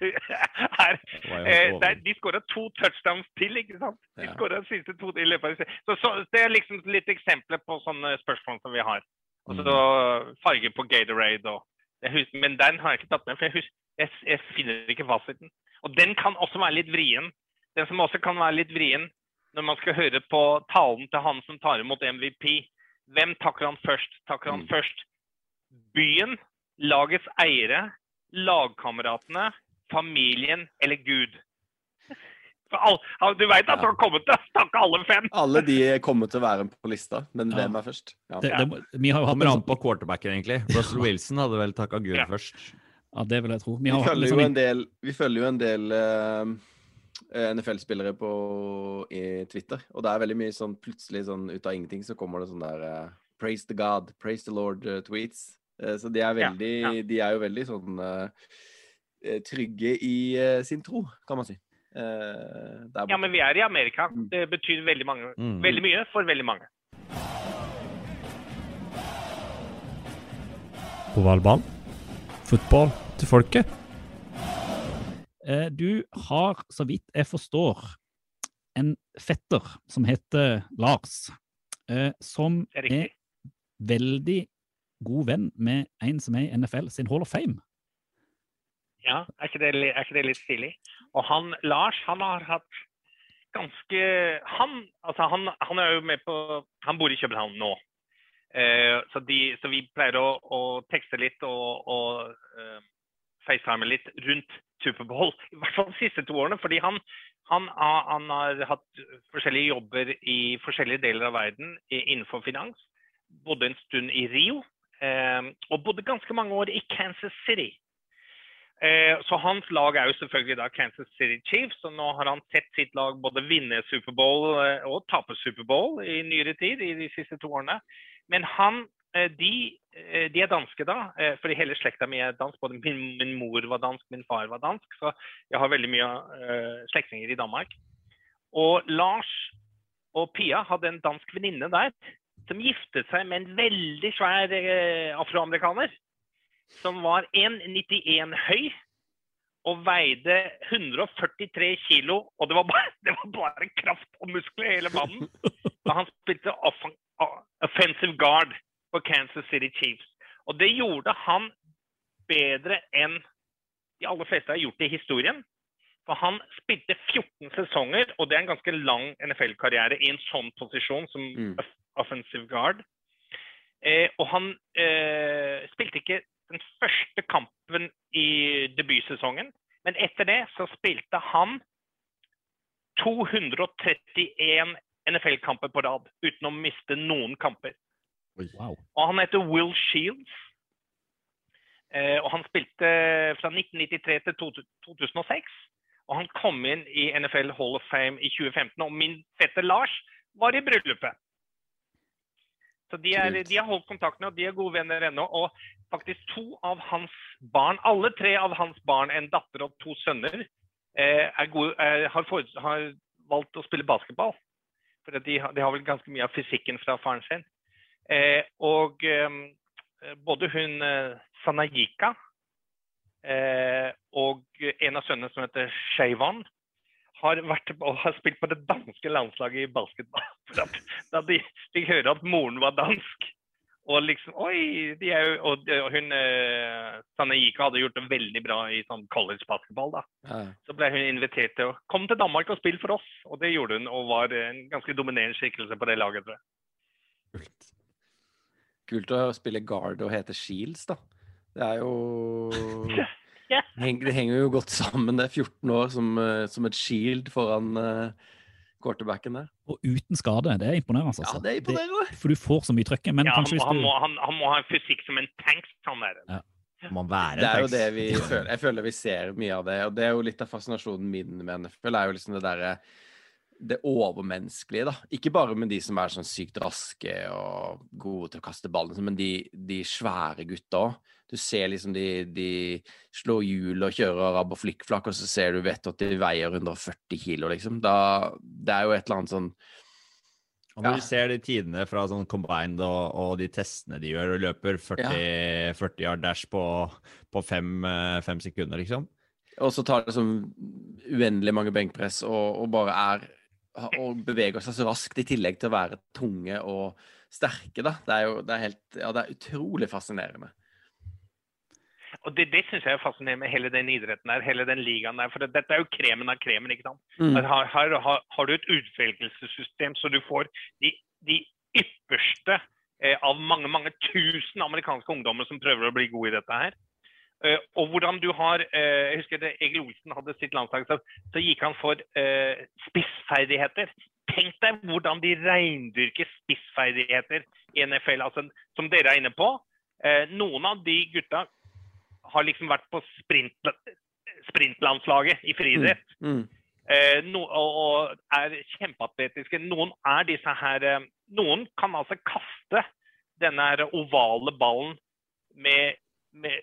(laughs) her, Det jo eh, der, de skåra to touchdowns til, ikke sant? De Ja. skåra siste to i løpet av. Så, så Det er liksom litt eksempler på sånne spørsmål som vi har. Og så Mm. farge på Gatorade og jeg husker, Men den har jeg ikke tatt med, for jeg, husker, jeg, jeg finner ikke fasiten. Og den kan også være litt vrien. Den som også kan være litt vrien når man skal høre på talen til han som tar imot MVP. Hvem takker han først? Takker han Mm. først byen, lagets eiere, lagkameratene, familien eller Gud? For all, du veit at du har kommet til å snakke alle fem! Alle de kommer til å være på lista, men Ja. hvem er først? Ja. Det, det, vi har jo hatt Kommer en an sånn, på quarterbacken, egentlig. Russell (laughs) Wilson hadde vel takka Gud Ja. først. Ja, det vil jeg tro. Vi Vi følger liksom... jo en del, vi følger jo en del uh, NFL-spillere på i Twitter, og det er veldig mye sånn plutselig sånn ut av ingenting så kommer det sånn der uh, Praise the God, praise the Lord-tweets. så de er veldig ja. De er jo veldig sånn eh, eh, trygge i eh, sin tro, kan man si. Eh, der Ja, men vi er i Amerika. Mm. Det betyr veldig, mange, Mm. veldig mye for veldig mange. Ovalball. Fotball til folket. Eh, Du har, så vidt jeg forstår, en fetter som heter Lars, eh, som er er veldig god venn med en som er i NFL sin Hall of Fame. Ja, er ikke, det, er ikke det litt stilig? Og han, Lars, han har hatt ganske Han, altså han, han er jo med på Han bor i København nå. Eh, så, de, så vi pleier å, å tekste litt og, og eh, facetime litt rundt Superbowl. I hvert fall de siste to årene. Fordi han, han, han har hatt forskjellige jobber i forskjellige deler av verden innenfor finans. Bodde en stund i Rio. Eh, og bodde ganske mange år i Kansas City. Eh, Så hans lag er jo selvfølgelig da Kansas City Chiefs, og nå har han sett sitt lag både vinne Superbowl og tape Superbowl i nyere tid, i de siste to årene. Men han, eh, de, eh, de er danske da, for fordi hele slekta mi er dansk. Både min, min mor var dansk, min far var dansk, så jeg har veldig mye uh, slektninger i Danmark. Og Lars og Pia hadde en dansk venninne der som giftet seg med en veldig svær uh, afroamerikaner som var 1,91 høy og veide 143 kilo. Og det var bare, det var bare kraft og muskler i hele mannen. (laughs) Og han spilte offensive guard for Kansas City Chiefs. Og det gjorde han bedre enn de aller fleste har gjort i historien. For han spilte 14 sesonger, og det er en ganske lang NFL-karriere i en sånn posisjon som Mm. offensive guard. Eh, og han eh, spilte ikke den første kampen i debutsesongen, men etter det så spilte han 231 NFL-kamper på rad uten å miste noen kamper. Wow. Og han heter Will Shields. Eh, og han spilte fra 1993 til 2006. Og han kom inn i NFL Hall of Fame i 2015. Og min fetter Lars var i bryllupet. Så de, er, de har holdt kontakten, og de er gode venner ennå. Og faktisk to av hans barn, alle tre av hans barn, en datter og to sønner, eh, er gode, eh, har, for, har valgt å spille basketball. For de, de har vel ganske mye av fysikken fra faren sin. Eh, og eh, både hun eh, Sanayika eh, og en av sønnene som heter Shavon, har, vært, har spilt på det danske landslaget i basketball. (laughs) Da de fikk høre at moren var dansk. Og liksom Oi! De er jo, og, og hun eh, Sanayika hadde gjort det veldig bra i sånn college basketball. da. Ja. Så ble hun invitert til å komme til Danmark og spille for oss. Og det gjorde hun, og var en ganske dominerende skikkelse på det laget. tror jeg. Kult. Kult å spille guard og hete Shields, da. Det er jo (laughs) Det henger jo godt sammen. Det er 14 år som, eh, som et shield foran uh, quarterbacken der. Og uten skade. Det er imponerende. Altså. Ja, det er imponerende. For du får så mye trøkk. Men Ja, han, hvis han, du må, han, han må ha en fysikk som en tanks, han der. Må være Det er jo det vi føler. Jeg føler vi ser mye av det. Og det er jo litt av fascinasjonen min med NFL, er jo liksom det derre det overmenneskelige, da. Ikke bare med de som er sånn sykt raske og gode til å kaste ballen, men de, de svære gutta òg. Du ser liksom de, de slår hjul og kjører rabb og flikkflakk, og så ser du vet at de veier 140 kilo, liksom. Da, det er jo et eller annet sånn Og når Ja. du ser de tidene fra sånn combined og, og de testene de gjør, og løper 40, 40 yard dash på, på fem, eh, fem sekunder, liksom. Og så tar det sånn uendelig mange benkpress og, og bare er Og beveger seg så raskt, i tillegg til å være tunge og sterke, da. Det er jo det er helt Ja, det er utrolig fascinerende. Og Det, det syns jeg er fascinerende med hele den idretten der, hele den ligaen der. For det, dette er jo kremen av kremen. ikke sant? Mm. Her, her, har- har du et utvelgelsessystem så du får de, de ypperste eh, av mange mange tusen amerikanske ungdommer som prøver å bli gode i dette her. Eh, og hvordan du har eh, Jeg husker det Egil Olsen hadde sitt landslag, så, så gikk han for eh, spissferdigheter. Tenk deg hvordan de reindyrker spissferdigheter i NFL, altså, som dere er inne på. Noen av de gutta har liksom vært på sprint, sprintlandslaget i friidrett. Mm. Eh, no, og, og er kjempeatletiske. Noen er disse her Noen kan altså kaste denne ovale ballen med, med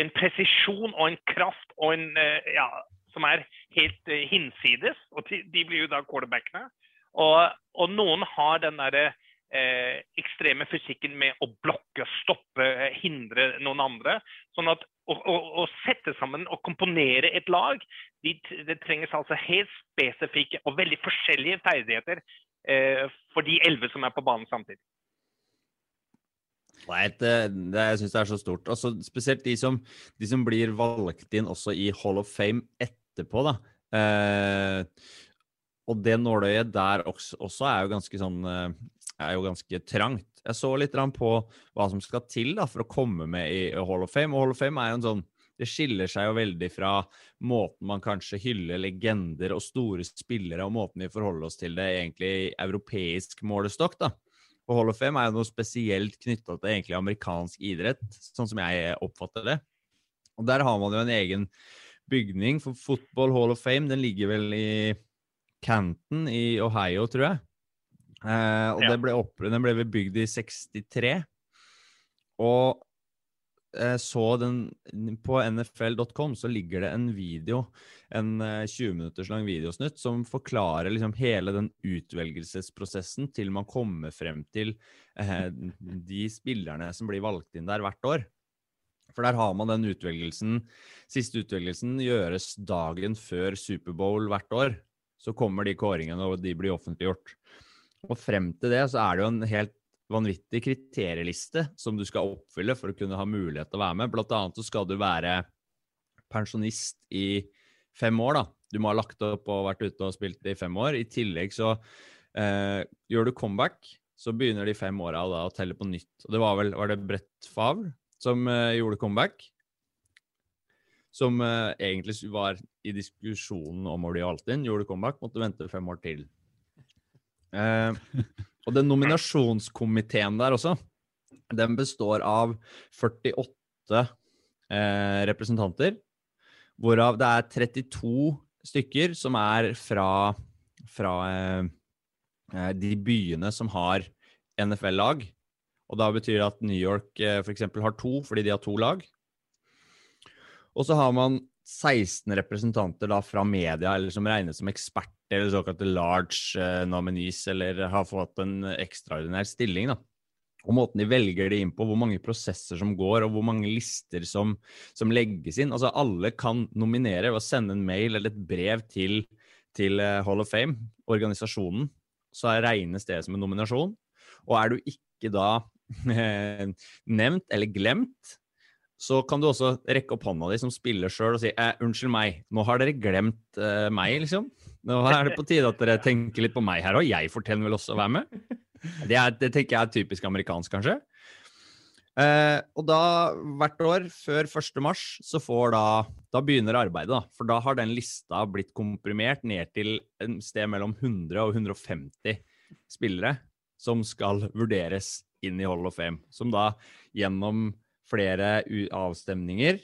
en presisjon og en kraft og en eh, ja, som er helt eh, hinsides. Og de, blir jo da quarterbackene. Og, og noen har den derre eh, ekstreme fysikken med å blokke, stoppe, eh, hindre noen andre. Sånn at å, å, å sette sammen og komponere et lag, de, det trenges altså helt spesifikke og veldig forskjellige ferdigheter eh, for de elleve som er på banen samtidig. Nei, det, det, jeg syns det er så stort. Også, spesielt de som, de som blir valgt inn også i Hall of Fame etterpå, da. Eh, og det nåløyet der også, også, er jo ganske sånn eh, er jo ganske trangt. Jeg så litt på hva som skal til da, for å komme med i Hall of Fame. Og Hall of Fame er jo en sånn Det skiller seg jo veldig fra måten man kanskje hyller legender og store spillere, og måten vi forholder oss til det egentlig europeisk målestokk. da. Og Hall of Fame er jo noe spesielt knytta til egentlig amerikansk idrett, sånn som jeg oppfatter det. Og der har man jo en egen bygning for Football Hall of Fame. Den ligger vel i Canton i Ohio, tror jeg. Eh, og ja. ble opp, den ble bygd i 63. Og så den På nfl.com så ligger det en video, en eh, 20 minutters lang videosnutt, som forklarer liksom hele den utvelgelsesprosessen til man kommer frem til eh, de spillerne som blir valgt inn der hvert år. For der har man den utvelgelsen Siste utvelgelsen gjøres dagen før Superbowl hvert år. Så kommer de kåringene, og de blir offentliggjort. Og frem til det så er det jo en helt vanvittig kriterieliste som du skal oppfylle for å kunne ha mulighet til å være med. Blant annet så skal du være pensjonist i fem år, da. Du må ha lagt opp og vært ute og spilt i fem år. I tillegg så eh, gjør du comeback, så begynner de fem åra å telle på nytt. Og det var vel var det Brett Favre som eh, gjorde comeback? Som eh, egentlig var i diskusjonen om å bli valgt inn, gjorde comeback, måtte vente fem år til. Eh, (laughs) og den nominasjonskomiteen der også, den består av 48 eh, representanter, hvorav det er 32 stykker som er fra, fra eh, eh de byene som har NFL-lag. Og da betyr det at New York eh, f.eks. har to, fordi de har to lag. Og så har man 16 representanter da fra media, eller som regnes som eksperter, eller såkalte large uh, nominees, eller har fått en ekstraordinær stilling. da. Og måten de velger det inn på, hvor mange prosesser som går, og hvor mange lister som, som legges inn. Altså Alle kan nominere ved å sende en mail eller et brev til, til uh, Hall of Fame, organisasjonen. Så regnes det som en nominasjon. Og er du ikke da nevnt eller glemt, så kan du også rekke opp hånda di som spiller sjøl og si eh, 'unnskyld meg, nå har dere glemt eh, meg', liksom. Nå er det på tide at dere tenker litt på meg her òg. Jeg fortjener vel også å være med. Det, er, det, tenker jeg er typisk amerikansk, kanskje. Eh, og da, hvert år før 1. mars, så får da Da begynner arbeidet, da. For da har den lista blitt komprimert ned til en sted mellom 100 og 150 spillere som skal vurderes inn i Hall of Fame. Som da gjennom flere avstemninger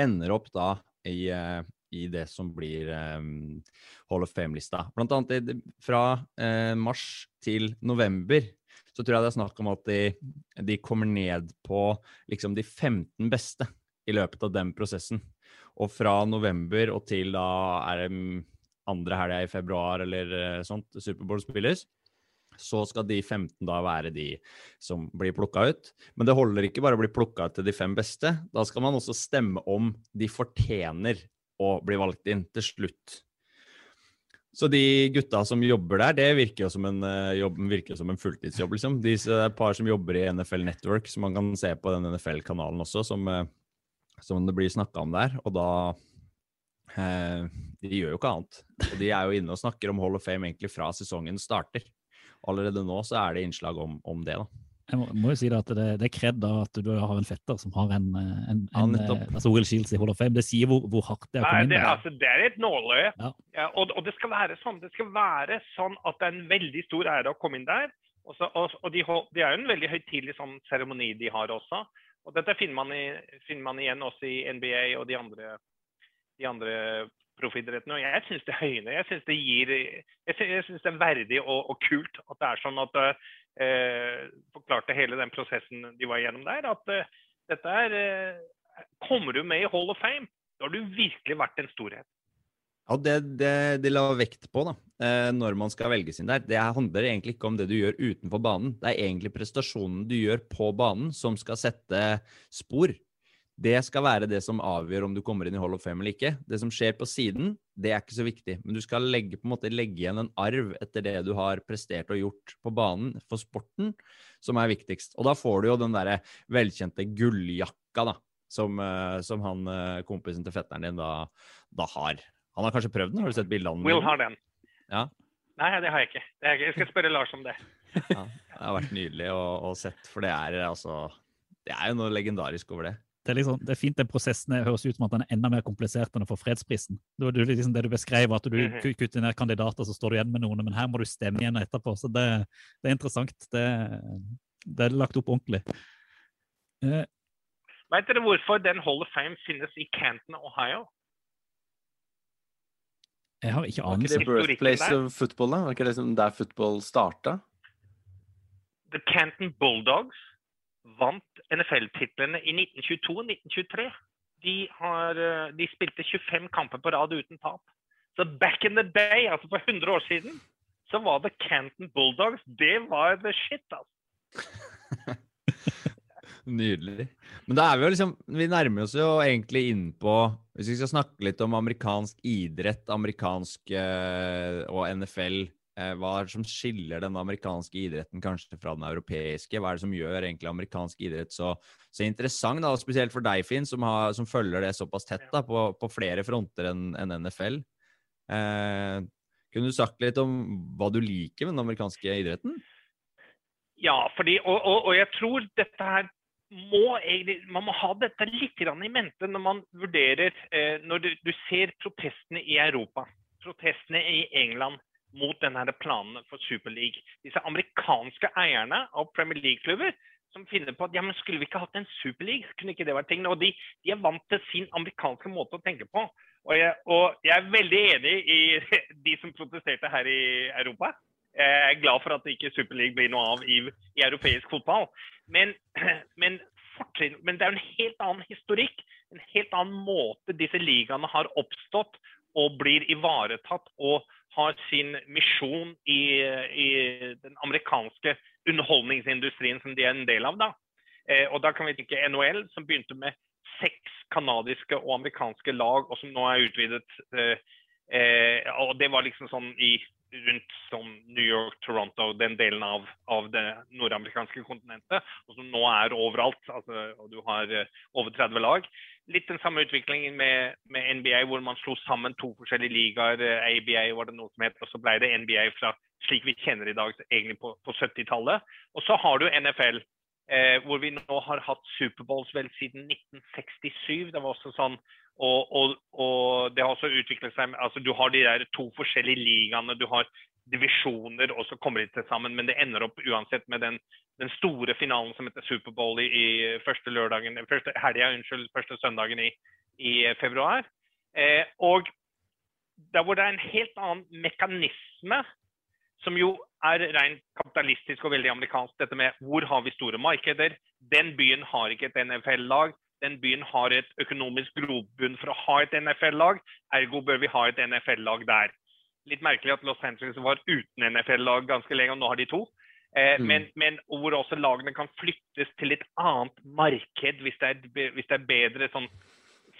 ender opp da i, eh, i det som blir um, Hall of Fame-lista. Blant annet fra uh, mars til november så tror jeg det er snakk om at de, de kommer ned på liksom de 15 beste i løpet av den prosessen. Og fra november og til da er det andre helga i februar eller sånt Superbowl spilles, så skal de 15 da være de som blir plukka ut. Men det holder ikke bare å bli plukka ut til de fem beste. Da skal man også stemme om de fortjener å bli valgt inn til slutt. Så de gutta som jobber der, det virker jo som en, uh, jobb, virker som en fulltidsjobb, liksom. De er et par som jobber i NFL Network, som man kan se på den NFL-kanalen også, som, uh, som, det blir snakka om der. Og da eh, De gjør jo ikke annet. Og de er jo inne og snakker om Hall of Fame egentlig fra sesongen starter allerede nå så er det innslag om, om det. da. Jeg må, må jo si det at det, det er kred da at du har en fetter som har en, eh, en, Ja, en eh, altså Will Shields i Hall of Fame. Det sier hvor, hvor hardt det er å komme inn der. altså, det er et nåløye. Ja. Ja, og, og det skal være sånn. Det skal være sånn at det er en veldig stor ære å komme inn der. Og, så, og, og de, de, det er jo en veldig høytidelig sånn seremoni de har også. Og dette finner man, i, finner man igjen også i NBA og de andre, de andre proffidrettene. Og jeg syns det høyner. Jeg syns det gir Jeg syns, synes det er verdig og, og kult at det er sånn at eh, Forklarte hele den prosessen de var gjennom der. At eh, dette er eh, Kommer du med i Hall of Fame, da har du virkelig vært en storhet. Ja, det, det de la vekt på da, eh, når man skal velges inn der, det handler egentlig ikke om det du gjør utenfor banen. Det er egentlig prestasjonen du gjør på banen som skal sette spor. Det skal være det som avgjør om du kommer inn i Hall of Fame eller ikke. Det som skjer på siden, det er ikke så viktig. Men du skal legge, på en måte, legge igjen en arv etter det du har prestert og gjort på banen for sporten, som er viktigst. Og da får du jo den derre velkjente gulljakka, da. Som, eh, som han eh, kompisen til fetteren din da, da har. Han har kanskje prøvd den? Har du sett bildene? Will har den. Ja. Nei, det har jeg ikke. Har jeg, ikke. jeg skal spørre Lars om det. Ja, det har vært nydelig å, å sett, for det er altså Det er jo noe legendarisk over det. Det er, liksom, det er fint den prosessen høres ut som at den er enda mer komplisert enn å få fredsprisen. Det var du, liksom det du beskrev, at du Mhm. ku- kutter ned kandidater, så står du igjen med noen, men her må du stemme igjen etterpå. Så det, det er interessant. Det, det er lagt opp ordentlig. Eh, Vet dere hvorfor den Hall of Fame finnes i Canton, Ohio? jeg har ikke Var ikke det birthplace of football, da? Var ikke det liksom der football starta? The Canton Bulldogs vant NFL-titlene i 1922 og 1923. De, har, eh, de spilte 25 kamper på rad uten tap. Så back in the day, altså for 100 år siden, så var det Canton Bulldogs. Det var the shit, altså. (laughs) Nydelig. Men da er vi jo liksom Vi nærmer oss jo egentlig inn på Hvis vi skal snakke litt om amerikansk idrett, amerikansk eh, og NFL Hva er det som skiller den amerikanske idretten kanskje fra den europeiske? Hva er det som gjør egentlig amerikansk idrett så, så interessant? da, Spesielt for deg, Finn, som, har, som følger det såpass tett da, på, på flere fronter enn en NFL. Eh, kunne du sagt litt om hva du liker med den amerikanske idretten? Ja, fordi, og, og, og jeg tror dette her må egentlig, Man må ha dette litt i mente når man vurderer eh, Når du, du ser protestene i Europa, protestene i England mot denne her planene for Super League. Disse amerikanske eierne av Premier League-klubber som finner på at ja, men skulle vi ikke hatt en Super League? Kunne ikke det vært ting? Og de, de er vant til sin amerikanske måte å tenke på. Og jeg, og jeg er veldig enig i (laughs) de som protesterte her i Europa. Jeg er glad for at ikke Super League blir noe av i, i europeisk fotball. Men, (clears throat) men, men det er en helt annen historikk, en helt annen måte disse ligaene har oppstått og blir ivaretatt og har sin misjon i, i den amerikanske underholdningsindustrien som de er en del av. da. Eh, og da kan vi tenke NHL, som begynte med seks kanadiske og amerikanske lag, og som nå er utvidet. Eh, eh, og det var liksom sånn i rundt sånn New York, Toronto, den delen av, av det nordamerikanske kontinentet, og som nå er overalt. Altså, og du har eh, over 30 lag. Litt den samme utviklingen med, med NBA, hvor man slo sammen to forskjellige ligaer. eh, ABA var det noe som het, og så ble det NBA fra slik vi kjenner i dag, egentlig på, på 70-tallet. Og så har du NFL, eh, hvor vi nå har hatt Superbowls vel siden 1967. Det var også sånn og, og, og det har også utviklet seg altså Du har de der to forskjellige ligaene, du har divisjoner, og så kommer de til sammen. Men det ender opp uansett med den, den store finalen som heter Superbowl i, i første lørdagen, første helga, unnskyld, første søndagen i, i februar. Eh, og der hvor det er en helt annen mekanisme, som jo er rent kapitalistisk og veldig amerikansk, dette med hvor har vi store markeder. Den byen har ikke et NFL-lag den byen har et økonomisk grobunn for å ha et NFL-lag, ergo bør vi ha et NFL-lag der. Litt merkelig at Los Angeles var uten NFL-lag ganske lenge, og nå har de to. Eh, Mm. men, men hvor også lagene kan flyttes til et annet marked hvis det er, hvis det er bedre sånn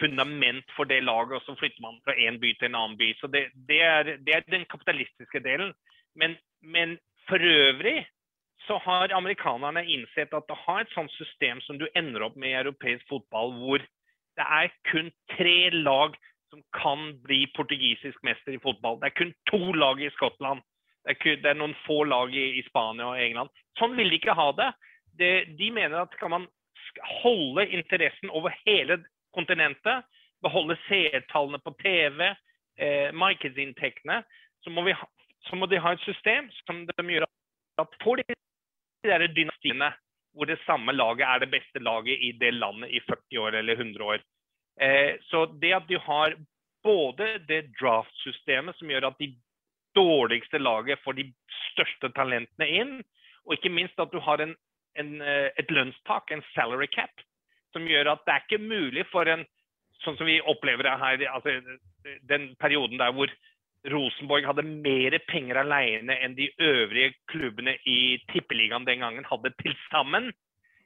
fundament for det laget, og så flytter man fra én by til en annen by. Så det, det, er, det er den kapitalistiske delen. Men, men for øvrig så har amerikanerne innsett at å ha et sånt system som du ender opp med i europeisk fotball, hvor det er kun tre lag som kan bli portugisisk mester i fotball. Det er kun to lag i Skottland. Det er, kun, det er noen få lag i, i Spania og England. Sånn vil de ikke ha det. det, de mener at skal man holde interessen over hele kontinentet, beholde seertallene på TV, eh, markedsinntektene, så må, ha, så må de ha et system som de gjør at får de der dynastiene hvor det samme laget er det beste laget i det landet i 40 år eller 100 år. Eh, så det at du har både det draft-systemet som gjør at de dårligste laget får de største talentene inn, og ikke minst at du har en, en, eh, et lønnstak, en salary cap, som gjør at det er ikke mulig for en Sånn som vi opplever det her, altså den perioden der hvor Rosenborg hadde mer penger alene enn de øvrige klubbene i Tippeligaen den gangen hadde til sammen.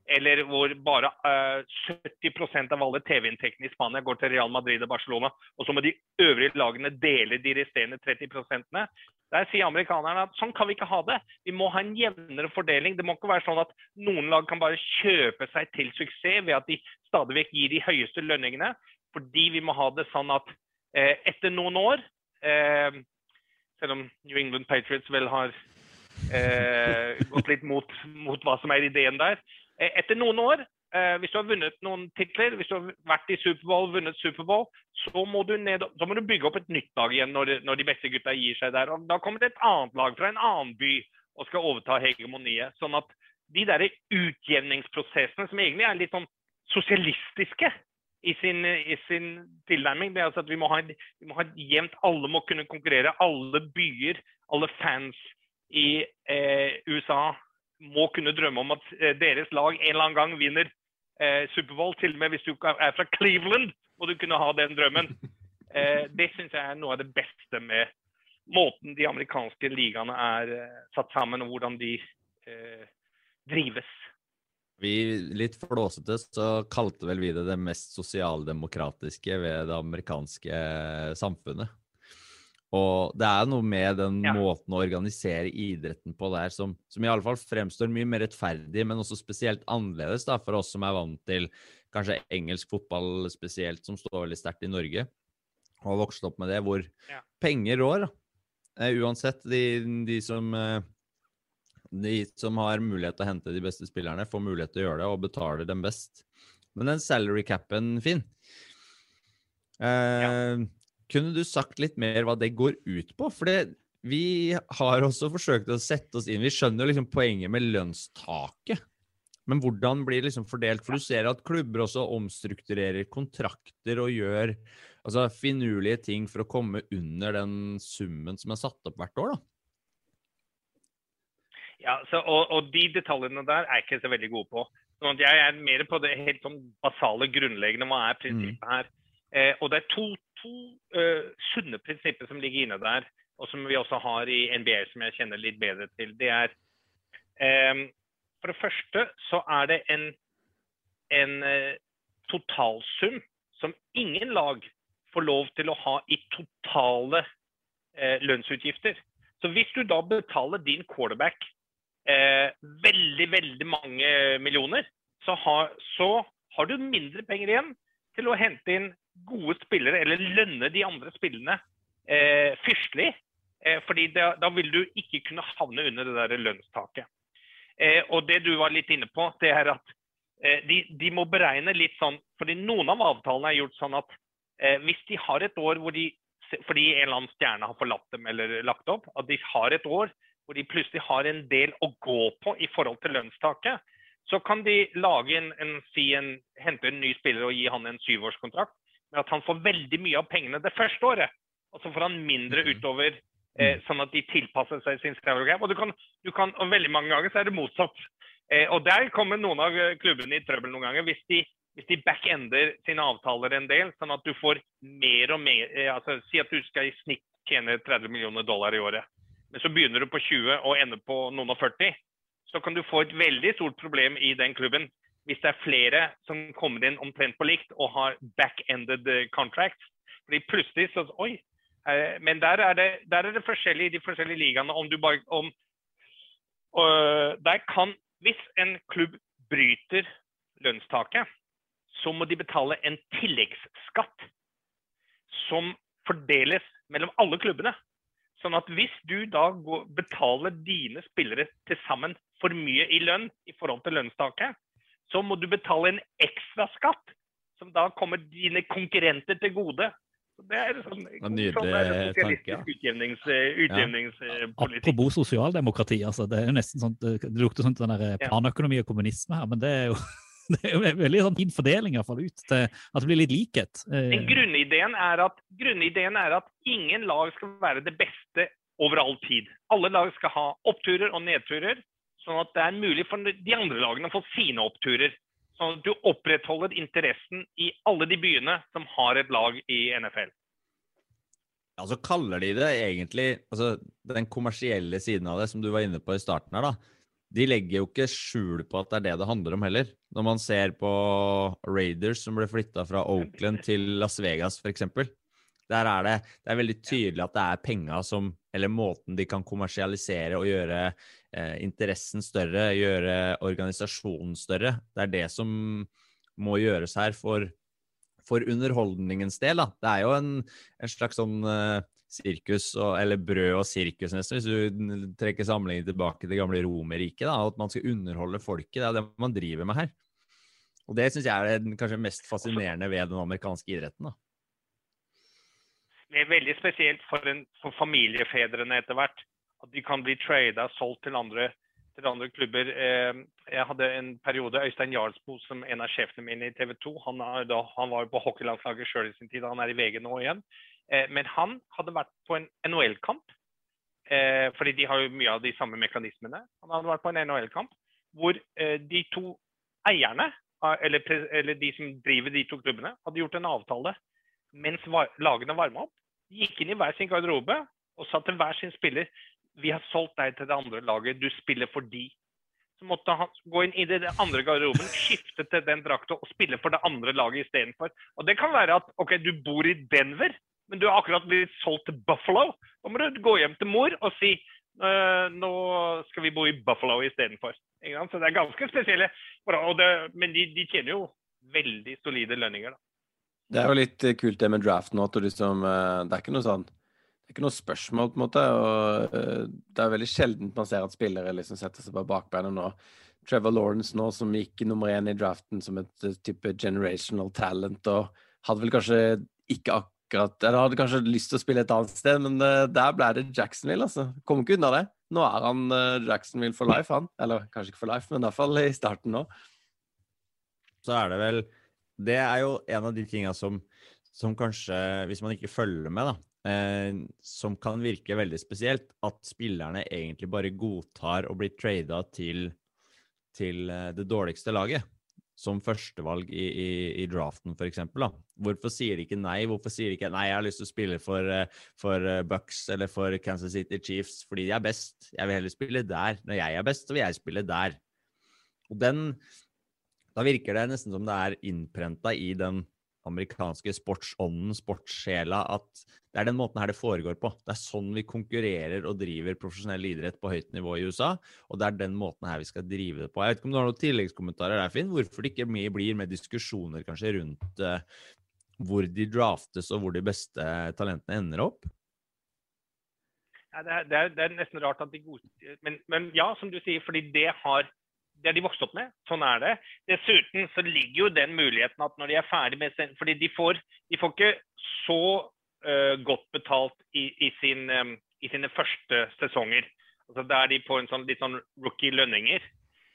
Eller hvor bare uh, 70% av alle TV-inntektene i Spania går til Real Madrid og Barcelona. Og så må de øvrige lagene dele de resterende 30% Der sier amerikanerne at sånn kan vi ikke ha det. Vi må ha en jevnere fordeling. Det må ikke være sånn at noen lag kan bare kjøpe seg til suksess ved at de stadig vekk gir de høyeste lønningene. Fordi vi må ha det sånn at uh, etter noen år uh, Selv om New England Patriots vel har eh, gått litt mot, mot hva som er ideen der. Eh, etter noen år, eh, hvis du har vunnet noen titler, hvis du har vært i Superbowl, vunnet Superbowl, så må du, ned, så må du bygge opp et nytt lag igjen når, når de beste gutta gir seg der. Og da kommer det et annet lag fra en annen by og skal overta hegemoniet. Sånn at de der utjevningsprosessene, som egentlig er litt sånn sosialistiske i sin, i sin tilnærming, det er altså at vi må, ha, vi må ha et jevnt Alle må kunne konkurrere. Alle byer, alle fans i eh, USA må kunne drømme om at eh, deres lag en eller annen gang vinner eh, Superbowl. Til og med hvis du er fra Cleveland, må du kunne ha den drømmen. (laughs) Eh, det syns jeg er noe av det beste med måten de amerikanske ligaene er eh, satt sammen, og hvordan de eh, drives. Vi, litt flåsete, så kalte vel vi det det mest sosialdemokratiske ved det amerikanske samfunnet. Og det er noe med den Ja. måten å organisere idretten på der som, som i alle fall fremstår mye mer rettferdig, men også spesielt annerledes da, for oss som er vant til kanskje engelsk fotball spesielt, som står veldig sterkt i Norge, og har vokst opp med det, hvor Ja. penger rår. Eh, uansett, de, de som eh, de som har mulighet til å hente de beste spillerne, får mulighet til å gjøre det og betaler dem best. Men den salary capen, Finn eh, Kunne du sagt litt mer hva det går ut på? For det, vi har også forsøkt å sette oss inn Vi skjønner liksom poenget med lønnstaket. Men hvordan blir det liksom fordelt? For du ser at klubber også omstrukturerer kontrakter og gjør altså, finurlige ting for å komme under den summen som er satt opp hvert år. da. Ja, så, og, og de detaljene der er jeg ikke så veldig gode på. Sånn jeg er mer på det helt sånn basale, grunnleggende. Hva er prinsippet her? Eh, og det er to, to uh, sunne prinsipper som ligger inne der, og som vi også har i NBA, som jeg kjenner litt bedre til. Det er um, For det første så er det en, en uh, totalsum som ingen lag får lov til å ha i totale uh, lønnsutgifter. Så hvis du da betaler din quarterback veldig, veldig mange millioner, så har, så har du mindre penger igjen til å hente inn gode spillere, eller lønne de andre spillene eh, fyrstelig. Eh, fordi da, da vil du ikke kunne havne under det der lønnstaket. Eh, og det du var litt inne på, det er at eh, de, de må beregne litt sånn fordi noen av avtalene er gjort sånn at eh, hvis de har et år hvor de fordi en eller annen stjerne har forlatt dem eller lagt opp, at de har et år hvor de plutselig har en del å gå på i forhold til lønnstaket, så kan de lage en, en, si en, hente en ny spiller og gi han en syvårskontrakt, med at han får veldig mye av pengene det første året. Og så får han mindre utover, eh, sånn at de tilpasser seg sin salary. Og, du kan, du kan, og veldig mange ganger så er det motsatt. Eh, og der kommer noen av eh, klubbene i trøbbel noen ganger. Hvis de, hvis de backender sine avtaler en del, sånn at du får mer og mer eh, altså Si at du skal i snitt tjene 30 millioner dollar i året. Men så begynner du på 20 og ender på noen og 40. Så kan du få et veldig stort problem i den klubben hvis det er flere som kommer inn omtrent på likt og har back-ended eh, contracts. Fordi plutselig så Oi. Eh, men der er det, der er det forskjellig i de forskjellige ligaene om du bare om øh, Der kan Hvis en klubb bryter lønnstaket, så må de betale en tilleggsskatt som fordeles mellom alle klubbene. Sånn at hvis du da går, betaler dine spillere til sammen for mye i lønn i forhold til lønnstaket, så må du betale en ekstra skatt som da kommer dine konkurrenter til gode. Så det er sånn, en nydelig sånn er tanke, sosialistisk utjevnings, utjevningspolitikk. Apropos sosialdemokrati, altså, det er jo nesten sånn, det lukter sånn den der planøkonomi og kommunisme her, men det er jo, (laughs) det er en veldig sånn fin fordeling i hvert fall ut til at det blir litt likhet. Den Men grunnideen er, at, grunnideen er at ingen lag skal være det beste over all tid. Alle lag skal ha oppturer og nedturer, sånn at det er mulig for de andre lagene å få sine oppturer. Sånn at du opprettholder interessen i alle de byene som har et lag i NFL. Ja, så kaller de det egentlig altså Den kommersielle siden av det, som du var inne på i starten her, da. De legger jo ikke skjul på at det er det det handler om heller. Når man ser på Raiders som ble flytta fra Oakland til Las Vegas, f.eks. Der er det, det er veldig tydelig at det er penga som Eller måten de kan kommersialisere og gjøre eh, interessen større, gjøre organisasjonen større. Det er det som må gjøres her for for underholdningens del. da. Det er jo en, en slags sånn eh, sirkus, og, eller brød og sirkus, nesten, hvis du trekker sammenligningen tilbake til det gamle Romerriket. At man skal underholde folket. Det er det man driver med her. Og det syns jeg er det kanskje mest fascinerende ved den amerikanske idretten. da. Det er veldig spesielt for, en, for familiefedrene etter hvert. At de kan bli trada, solgt til andre, til andre klubber. Eh, jeg hadde en periode Øystein Jarlsbo som en av sjefene mine i TV 2. Han, da, han var på hockeylandslaget sjøl i sin tid, han er i VG nå igjen. Eh, men han hadde vært på en NHL-kamp, eh, fordi de har jo mye av de samme mekanismene. Han hadde vært på en NHL-kamp hvor eh, de to eierne, ah, eller, eller de som driver de to klubbene, hadde gjort en avtale mens lagene varma opp. Gikk inn i hver sin garderobe og sa til hver sin spiller vi har solgt deg til det andre laget, du spiller for de. Så måtte han gå inn i det andre garderoben, (laughs) skifte til den drakta og spille for det andre laget istedenfor. Og det kan være at ok, du bor i Denver, men du har akkurat blitt solgt til Buffalo. Da må du gå hjem til mor og si «Øh, nå skal vi bo i Buffalo istedenfor. Så det er ganske spesielle. og det- Men de, de tjener jo veldig solide lønninger. da. Det er jo litt eh, kult det med draft nå, at liksom eh, Det er ikke noe sånn Det er ikke noe spørsmål, på en måte. Og eh, det er veldig sjeldent man ser at spillere liksom setter seg på bakbeina nå. Trevor Lawrence nå, som gikk nummer én i draften som et type generational talent, og hadde vel kanskje ikke akkurat Eller hadde kanskje lyst til å spille et annet sted, men der ble det Jacksonville, altså. Kommer ikke unna det. Nå er han Jacksonville for life, han. Eller kanskje ikke for life, men i hvert fall i starten nå. så er det vel Det er jo en av de tinga som, som kanskje, hvis man ikke følger med, da, eh, som kan virke veldig spesielt, at spillerne egentlig bare godtar å bli trada til, til eh, det dårligste laget. Som førstevalg i, i, i draften, f.eks. Hvorfor sier de ikke nei? Hvorfor sier de ikke nei, jeg har lyst til å spille for, eh, for eh, Bucks eller for Kansas City Chiefs fordi de er best. Jeg vil heller spille der. Når jeg er best, så vil jeg spille der. Og den, da virker det nesten som det er innprenta i den amerikanske sportsånden, sportssjela, at det er den måten her det foregår på. Det er sånn vi konkurrerer og driver profesjonell idrett på høyt nivå i USA, og det er den måten her vi skal drive det på. Jeg vet ikke om du har noen tilleggskommentarer der, Finn? Hvorfor det ikke blir med diskusjoner kanskje rundt uh, hvor de draftes og hvor de beste talentene ender opp? Ja, det, er, det, er, det er nesten rart at de godstyrer, Men, men ja, som du sier, fordi det har det har de vokst opp med. Sånn er det. Dessuten så ligger jo den muligheten at når de er ferdig med sin Fordi de får, de får ikke så uh, godt betalt i, i, sin, um, i sine første sesonger. Altså Da er de på en sånn, litt sånn rookie-lønninger.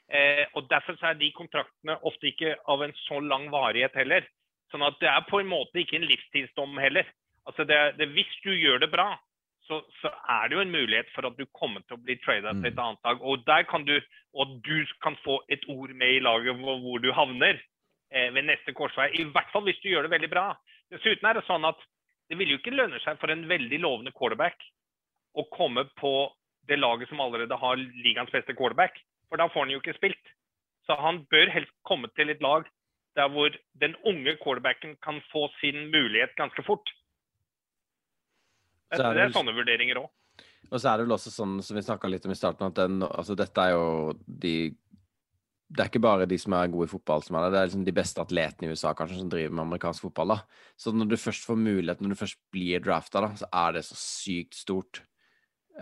Eh, og Derfor så er de kontraktene ofte ikke av en så lang varighet heller. Sånn at det er på en måte ikke en livstidsdom heller. Altså det, det, Hvis du gjør det bra, så, så, er det jo en mulighet for at du kommer til å bli trada til et annet lag. Og der kan du, og du kan få et ord med i laget hvor, hvor du havner eh, ved neste korsvei. I hvert fall hvis du gjør det veldig bra. Dessuten er det sånn at det vil jo ikke lønne seg for en veldig lovende quarterback å komme på det laget som allerede har ligaens beste quarterback. For da får han jo ikke spilt. Så han bør helst komme til et lag der hvor den unge quarterbacken kan få sin mulighet ganske fort. Så er Det er sånne vurderinger òg. Og så er det vel også sånn som vi snakka litt om i starten, at den, altså dette er jo de Det er ikke bare de som er gode i fotball som er det, det er liksom de beste atletene i USA kanskje som driver med amerikansk fotball. da. Så når du først får mulighet, når du først blir drafta, da, så er det så sykt stort.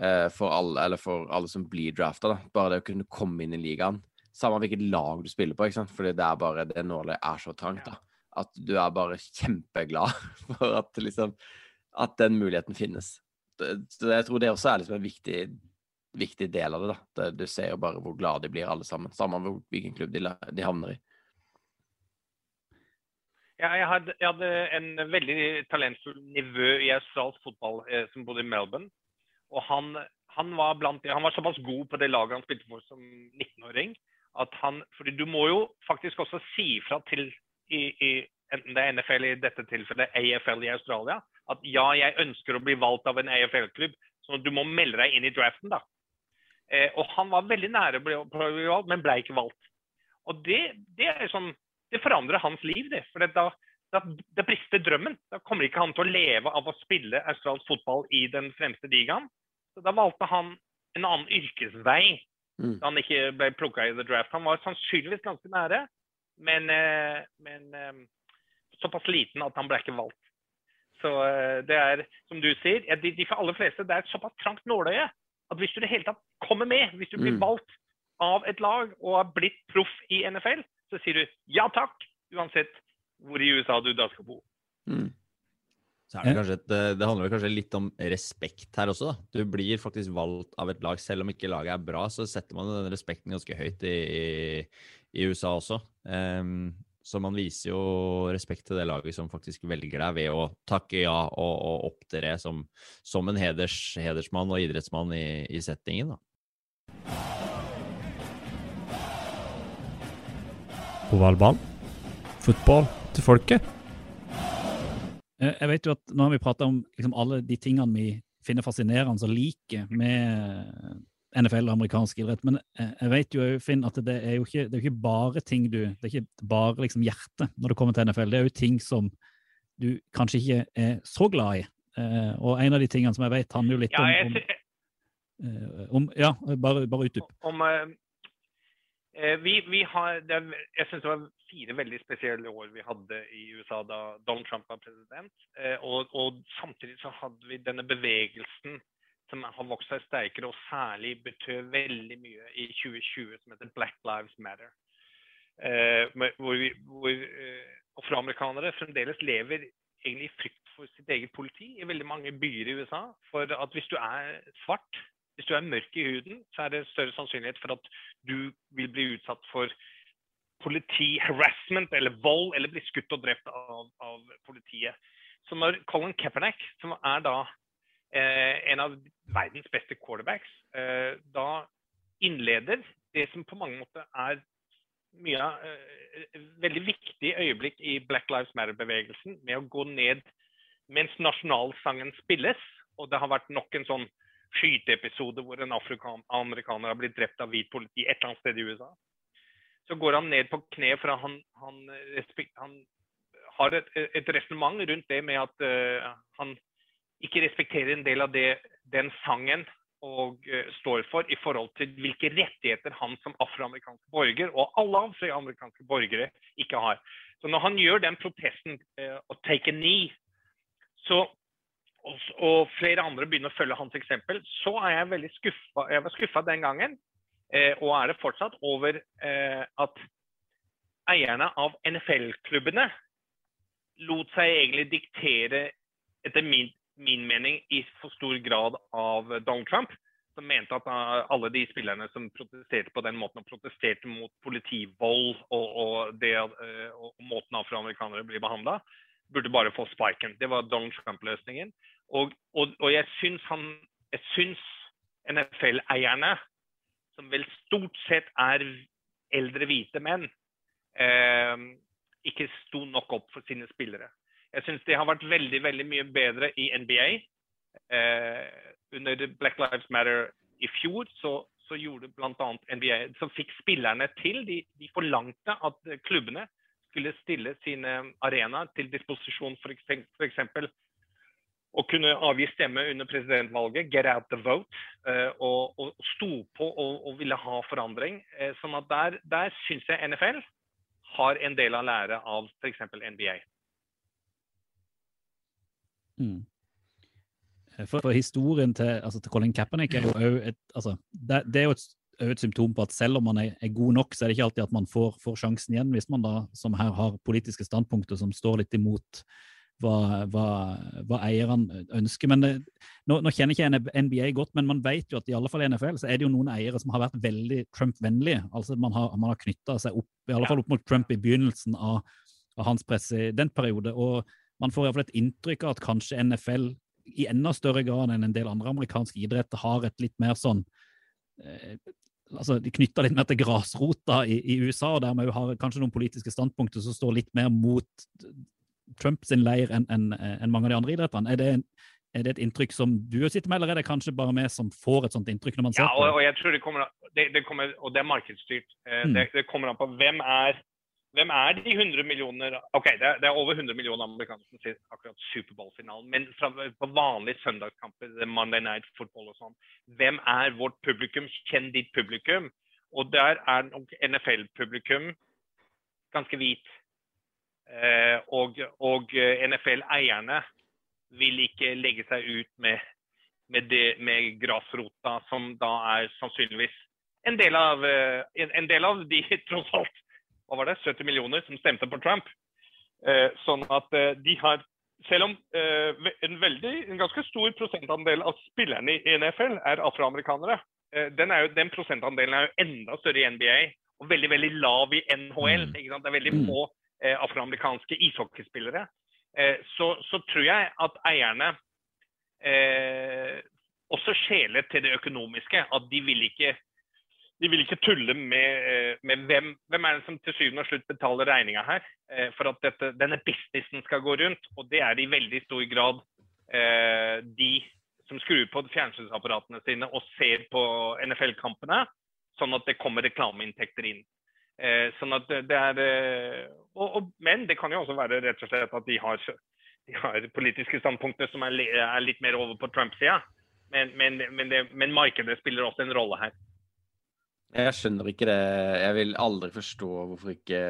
eh, for alle, eller for alle som blir drafta. da. Bare det å kunne komme inn i ligaen. Samme hvilket lag du spiller på, ikke sant? fordi det er bare, det nåløyet er så trangt. da. At du er bare kjempeglad (laughs) for at, liksom, at den muligheten finnes. Så jeg tror det også er liksom en viktig, viktig del av det. da. Du ser jo bare hvor glade de blir alle sammen. Samme hvilken klubb de, de havner i. Ja, jeg, hadde, jeg hadde en veldig talentfull nivø i australsk fotball eh, som bodde i Melbourne. Og han, han, var blant, han var såpass god på det laget han spilte for som 19-åring at han fordi Du må jo faktisk også si fra til i, i, enten det er NFL i dette tilfellet, AFL i Australia, at ja, jeg ønsker å bli valgt av en AFL-klubb, så du må melde deg inn i draften. da. Eh, og han var veldig nære å bli, på å bli valgt, men ble ikke valgt. Og det, det sånn det forandrer hans liv, det. For da, da, det brister drømmen. Da kommer ikke han til å leve av å spille australsk fotball i den fremste ligaen. Så da valgte han en annen yrkesvei Mm. da han ikke ble plukka i the draft. Han var sannsynligvis ganske nære, men, eh, men eh, såpass liten at han ble ikke valgt. Så eh, det er, som du sier, ja, de, de for aller fleste, det er et såpass trangt nåløye at hvis du i det hele tatt kommer med, hvis du blir Mm. valgt av et lag og har blitt proff i NFL, så sier du ja takk, uansett hvor i USA du da skal bo. Mm. Så er det, kanskje et, eh, det handler kanskje litt om respekt her også. da. Du blir faktisk valgt av et lag. Selv om ikke laget er bra, så setter man den respekten ganske høyt i, i, i USA også. Ehm, så man viser jo respekt til det laget som faktisk velger deg ved å takke ja og, og opptre som, som en heders, hedersmann og idrettsmann i, i settingen. da. Ovalbanen. Fotball til folket. Eh, Jeg vet jo at Nå har vi prata om liksom alle de tingene vi finner fascinerende og liker med NFL og amerikansk idrett, men eh, jeg vet jo Finn, at det er jo ikke, det er ikke bare ting du Det er ikke bare liksom hjertet når det kommer til NFL. Det er jo ting som du kanskje ikke er så glad i. Eh, Og en av de tingene som jeg vet, handler jo litt om, om, eh, om Ja, bare, bare utdyp. om eh, vi, vi har, det, jeg syns det var fire veldig spesielle år vi hadde i USA da Donald Trump var president. Eh, og, og samtidig så hadde vi denne bevegelsen som har vokst seg sterkere, og særlig betød veldig mye i 2020, som heter Black Lives Matter. Eh, hvor vi, hvor eh, afroamerikanere fremdeles lever egentlig i frykt for sitt eget politi i veldig mange byer i USA. For at hvis du er svart, hvis du er mørk i huden, så er det større sannsynlighet for at du vil bli utsatt for politi-harassment eller vold, eller bli skutt og drept av, av politiet. Så når Colin Kaepernick, som er da en av verdens beste quarterbacks, eh, da innleder det som på mange måter er mye av eh, veldig viktig øyeblikk i Black Lives Matter-bevegelsen, med å gå ned mens nasjonalsangen spilles. Og det har vært nok en sånn skyteepisode hvor en amerikaner har blitt drept av hvit politi et eller annet sted i USA. Så går han ned på kne for han, han, han har et, et resonnement rundt det med at uh, han ikke respekterer en del av det den sangen og uh, står for i forhold til hvilke rettigheter han som afroamerikansk borger og alle afroamerikanske borgere ikke har. Så når han gjør den protesten uh, å take a knee, så, og, og flere andre begynner å følge hans eksempel, så er jeg veldig skuffa. Jeg var skuffa den gangen, uh, og er det fortsatt, over eh, at eierne av NFL-klubbene lot seg egentlig diktere, etter min, min mening, i for stor grad av Donald Trump. Som mente at uh, alle de spillerne som protesterte på den måten, og protesterte mot politivold og, og, det, uh, og måten afroamerikanere blir behandla, burde bare få sparken. Det var Donald Trump-løsningen. Og, og jeg syns han Jeg syns NFL-eierne, som vel stort sett er eldre hvite menn, eh, ikke sto nok opp for sine spillere. Jeg syns det har vært veldig veldig mye bedre i NBA. Eh, under Black Lives Matter i fjor så, så gjorde bl.a. NBA som fikk spillerne til. De, de forlangte at klubbene skulle stille sine arenaer til disposisjon for f.eks. å kunne avgi stemme under presidentvalget, get out the vote, eh, og, og sto på og, og ville ha forandring. Eh, sånn at der, der syns jeg NFL har en del av lære av f.eks. NBA. Mm. For, for historien til, altså, til Colin Kaepernick er jo et altså, det, det er jo et, et symptom på at selv om man er, er god nok, så er det ikke alltid at man får, får sjansen igjen, hvis man da, som her, har politiske standpunkter som står litt imot hva, hva, hva eierne ønsker. Men det, nå, nå kjenner ikke jeg NBA godt, men man vet jo at i alle fall i NFL så er det jo noen eiere som har vært veldig Trump-vennlige. Altså Man har, man har knytta seg opp, i alle fall opp mot Trump i begynnelsen av, av hans presidentperiode. og man får i hvert fall et inntrykk av at kanskje NFL i enda større grad enn en del andre amerikanske idretter har et litt mer sånn eh, altså De knytter litt mer til grasrota i, i USA, og dermed har kanskje noen politiske standpunkter som står litt mer mot Trumps leir enn en, en mange av de andre idrettene. Er det, er det et inntrykk som du sitter med, eller er det kanskje bare vi som får et sånt inntrykk når man ser Ja, og, og jeg tror det kommer, det, det kommer Og det er markedsstyrt. Eh, Mm. det, det kommer an på hvem er hvem er de 100 millioner Ok, det er, det er over 100 millioner amerikanere som ser akkurat Superbowl-finalen. Men fra, på vanlige søndagskamper, er Monday Night Football og sånn, hvem er vårt publikum? Kjenn ditt publikum. Og der er nok NFL-publikum ganske hvit. Eh, og og eh, NFL-eierne vil ikke legge seg ut med, med, det, med grasrota, som da er sannsynligvis en del av, eh, en, en del av de (laughs) tross alt hva var det, 70 millioner som stemte på Trump. Eh, sånn at eh, de har Selv om eh, en veldig, en ganske stor prosentandel av spillerne i NFL er afroamerikanere, den, er jo, den prosentandelen er jo enda større i NBA og veldig veldig lav i NHL. Mm. Det er veldig få eh, afroamerikanske ishockeyspillere. Eh, så, så tror jeg at eierne eh, også skjeler til det økonomiske. At de vil ikke de vil ikke tulle med, eh, med hvem, hvem er det som til syvende og slutt betaler regninga her. eh, For at dette, denne businessen skal gå rundt. Og det er i veldig stor grad eh, de som skrur på fjernsynsapparatene sine og ser på NFL-kampene, sånn at det kommer reklameinntekter inn. Eh, sånn at det er eh, og, og, Men det kan jo også være rett og slett at de har, de har politiske standpunkter som er, er litt mer over på Trump-sida. Men, men, men, men markedet spiller også en rolle her. Jeg skjønner ikke det. Jeg vil aldri forstå hvorfor ikke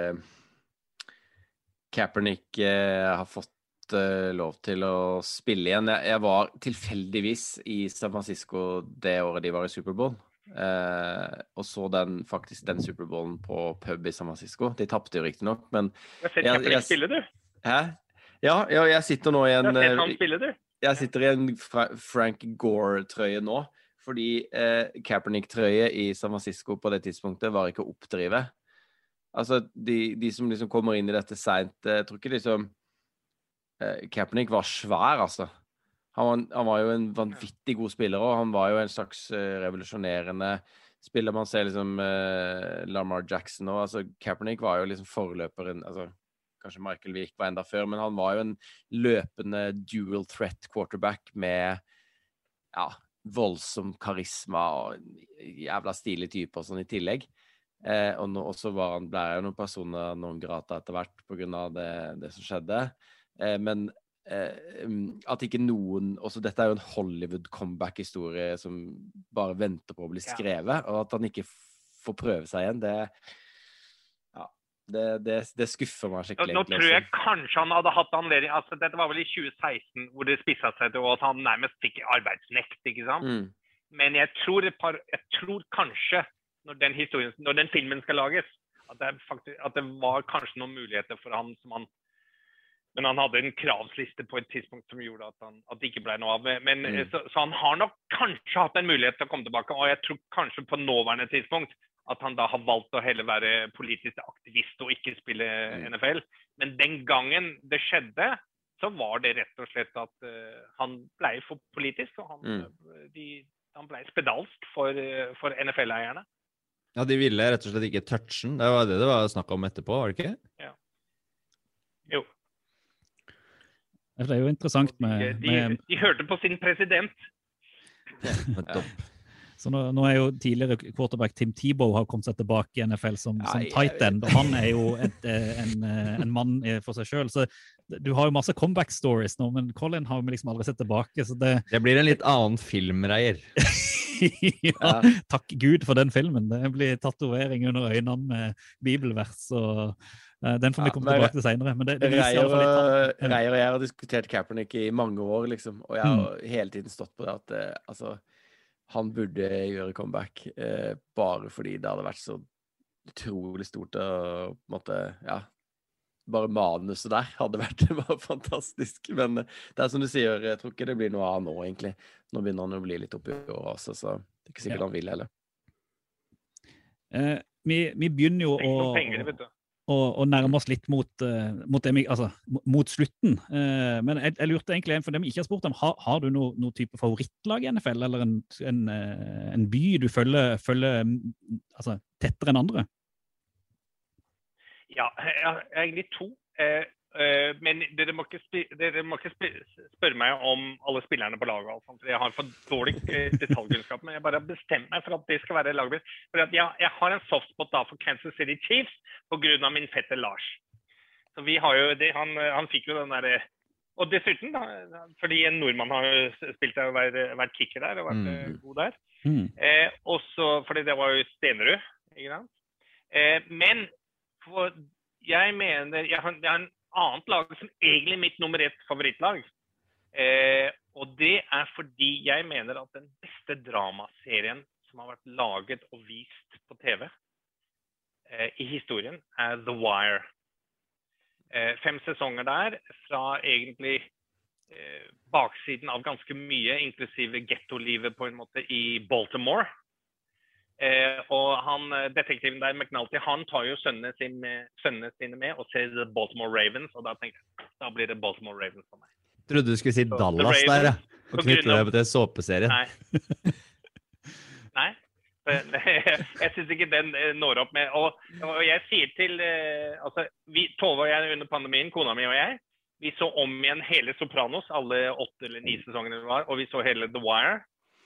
Kaepernick eh, har fått eh, lov til å spille igjen. Jeg, jeg var tilfeldigvis i San Francisco det året de var i Superbowl. Eh, og så den, faktisk den Superbowlen på pub i San Francisco. De tapte jo riktignok, men Du har sett Kaepernick spille, du. Hæ? Ja, ja, jeg sitter nå i Du en har sett eh, han spille, du. jeg sitter i en Fra Frank Gore-trøye nå, fordi eh, Kaepernick-trøye i San Francisco på det tidspunktet var ikke å oppdrive. Altså, de, de som liksom kommer inn i dette seint Jeg tror ikke liksom eh, Kaepernick var svær, altså. Han var, han var jo en vanvittig god spiller, og han var jo en slags eh, revolusjonerende spiller. Man ser liksom eh, Lamar Jackson òg. altså, Kaepernick var jo liksom forløperen altså, Kanskje Michael Wick var enda før, men han var jo en løpende dual threat quarterback med ja, voldsom karisma og jævla stilig typer sånn i tillegg. Eh, og nå, og så var han, ble jeg noen personer noen grata etter hvert pga. Det, det som skjedde. Eh, men eh, mm, at ikke noen også Dette er jo en Hollywood-comeback-historie som bare venter på å bli skrevet. Og at han ikke får prøve seg igjen, det det, det, det skuffer meg skikkelig. nå nå tror jeg kanskje han hadde hatt anledning altså Dette var vel i 2016 hvor det spissa seg til at han nærmest fikk arbeidsnekt. ikke sant? Mm. Men jeg tror, par, jeg tror kanskje, når den, når den filmen skal lages, at det, faktisk, at det var kanskje noen muligheter for han som han Men han hadde en kravsliste på et tidspunkt som gjorde at, han, at det ikke ble noe av. Men, Mm. så, så han har nok kanskje hatt en mulighet til å komme tilbake. Og jeg tror kanskje på nåværende tidspunkt at han da har valgt å heller være politisk aktivist og ikke spille Mm. NFL. Men den gangen det skjedde, så var det rett og slett at uh, han ble for politisk. Og han, Mm. de, han ble spedalsk for, eh, for NFL-eierne. Ja, De ville rett og slett ikke touche den. Det var det det var snakk om etterpå, var det ikke? Ja. Jo. Det er jo interessant De, med, de, med de hørte på sin president. Nettopp. (laughs) Så nå, nå er jo tidligere quarterback Tim Tebow har kommet seg tilbake i NFL som, Ja, som tight end, og han er jo et, eh, en, eh, en mann eh, for seg sjøl. Så du har jo masse comeback stories nå, men Colin har vi liksom aldri sett tilbake. Så det Det blir en litt annen filmreier. (laughs) ja, Takk Gud for den filmen. Det blir tatovering under øynene med bibelvers og Den får vi Ja, komme men- tilbake til seinere. Men det, det viser i Reier Reier og jeg har diskutert Kaepernick i mange år, liksom. Og jeg har Mm. hele tiden stått på det at altså, han burde gjøre comeback eh, bare fordi det hadde vært så utrolig stort og på en måte Ja. Bare manuset der hadde vært (laughs) var fantastisk. Men det er som du sier, jeg tror ikke det blir noe av nå, egentlig. Nå begynner han å bli litt oppi åra også, så det er ikke sikkert Ja. han vil heller. Eh, vi, vi begynner jo Tenk å, noen og å nærme oss litt mot, uh, mot, vi- altså, mot slutten. Uh, men jeg, jeg lurte egentlig, for det vi ikke har spurt om, har, har du noe, noe type favorittlag i NFL, eller en, en, uh, en by du følger, følger mm, altså, tettere enn andre? Ja, jeg jeg er egentlig to. Eh, men dere må ikke, dere må ikke spørre meg om alle spillerne på laget. For jeg har for dårlig eh, detaljkunnskap. Men jeg bare har bestemt meg for at det skal være laget mitt. For jeg, jeg har en softspot da for Kansas City Chiefs pga. min fetter Lars. Så vi har jo det, han, han fikk jo den derre Og dessuten, da, fordi en nordmann har jo spilt der og vært, vært kicker der og vært eh, Mm. god der. Mm. Eh, også fordi det var jo Stenerud, ikke sant. Eh, men for, jeg mener jeg har, jeg har en annet lag som egentlig er mitt nummer ett favorittlag. Eh, og det er fordi jeg mener at den beste dramaserien som har vært laget og vist på TV eh, i historien, er The Wire. Eh, fem sesonger der fra egentlig eh, baksiden av ganske mye, inklusive gettolivet på en måte i Baltimore. Eh, og han, eh, detektiven der, McNulty, han tar jo sønnene med, sønnene sine med og ser Baltimore Ravens, og da tenker jeg da blir det Baltimore Ravens for meg. Trodde du skulle si Så, Dallas der, ja. Og knytte det til såpeserien. Nei. (laughs) Nei. (laughs) Jeg syns ikke den eh, når opp med Og, og jeg sier til eh, altså, vi, Tove og jeg under pandemien, kona mi og jeg, vi så om igjen hele Sopranos, alle åtte eller ni sesongene det var, og vi så hele The Wire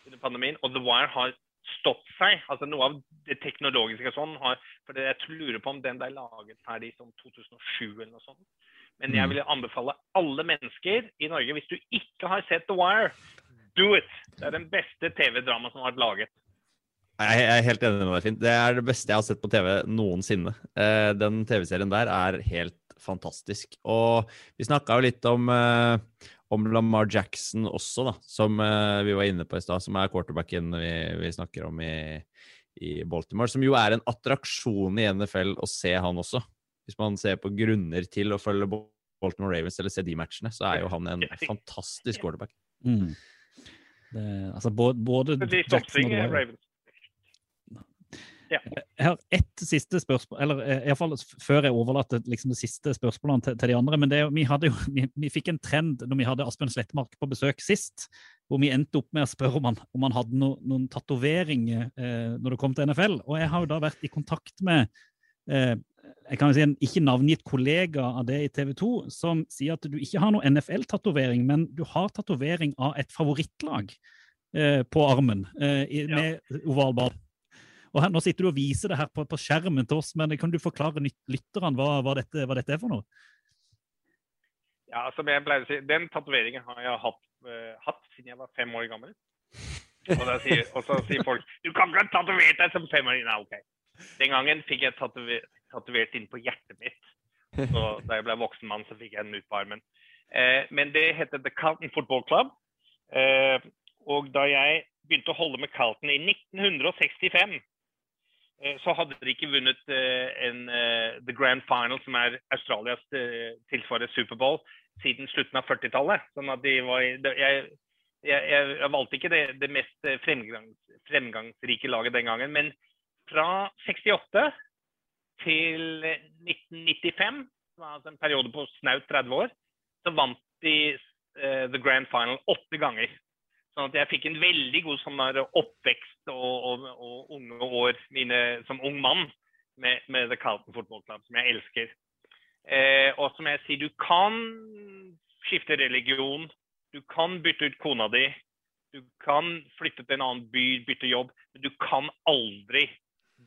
under pandemien. Og The Wire har stått seg. altså Noe av det teknologiske sånn har For det, jeg lurer på om den ble laget ferdig sånn 2007 eller noe sånt. Men jeg vil anbefale alle mennesker i Norge, hvis du ikke har sett The Wire, do it! Det er den beste TV-drama som har vært laget. Jeg jeg er helt enig med deg, Finn. Det er det beste jeg har sett på TV noensinne. Eh, Den TV-serien der er helt fantastisk. Og vi snakka jo litt om, eh, om Lamar Jackson også, da, som uh, vi var inne på i stad, som er quarterbacken vi, vi snakker om i, i Baltimore. Som jo er en attraksjon i NFL å se han også. Hvis man ser på grunner til å følge Baltimore Ravens eller se de matchene, så er jo han en fantastisk quarterback. Mm. Det, altså både, både Jackson og toppsving Jeg har ett siste spørsmål, eller iallfall i hvert fall før jeg overlater liksom, de siste spørsmålene til, til de andre. Men det, vi, jo, (laughs) vi, vi fikk en trend når vi hadde Asbjørn Slettmark på besøk sist, hvor vi endte opp med å spørre om han, om han hadde no, noen tatoveringer eh, når det kom til NFL. Og jeg har jo da vært i kontakt med eh, jeg kan jo si en ikke navngitt kollega av det i TV 2, som sier at du ikke har noen NFL-tatovering, men du har tatovering av et favorittlag eh, på armen eh, i, Ja. med oval ball. Og her, Nå sitter du og viser det her på, på skjermen til oss, men kan du forklare lyt- lytterne hva, hva, dette, hva dette er for noe? Ja, som jeg pleier å si, Den tatoveringen har jeg hatt, uh, hatt siden jeg var fem år gammel. Og, sier, og så sier folk du kan ikke ha tatovert deg som femåring. Nei, OK. Den gangen fikk jeg tatover, tatovert inn på hjertet mitt. Så da jeg ble voksen mann, så fikk jeg den ut på armen. Uh, men det heter The Carlton Football Club. Uh, og da jeg begynte å holde med Carlton i 1965, eh, så hadde de ikke vunnet eh, en eh, The Grand Final, som er Australias eh, tilsvarer Superbowl, siden slutten av 40-tallet. Sånn at de var jeg, jeg, jeg, valgte ikke det, det mest eh, fremgangs, fremgangsrike laget den gangen. Men fra 68 til 1995, som var altså en periode på snaut 30 år, så vant de uh, The Grand Final åtte ganger. Sånn at jeg fikk en veldig god sånn oppvekst og, og, og unge år mine, som ung mann med, med The Carlton Football Club, som jeg elsker. Eh, og som jeg sier, du kan skifte religion, du kan bytte ut kona di, du kan flytte til en annen by, bytte jobb, men du kan aldri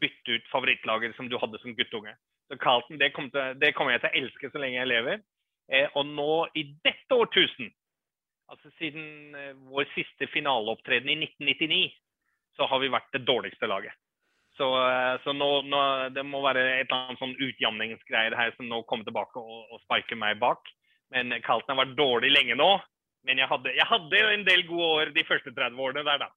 bytte ut favorittlaget som du hadde som guttunge. Så Carlton, det kommer, kom jeg til å elske så lenge jeg lever. Eh, og nå i dette årtusen, altså siden eh, vår siste finaleopptreden i 1999, så har vi vært det dårligste laget. Så, eh, så nå, nå, det må være et eller annet sånn utjamningsgreier her som nå kommer tilbake og, og sparker meg bak. Men Carlton har vært dårlig lenge nå. Men jeg hadde, jeg hadde jo en del gode år de første 30 årene der, da.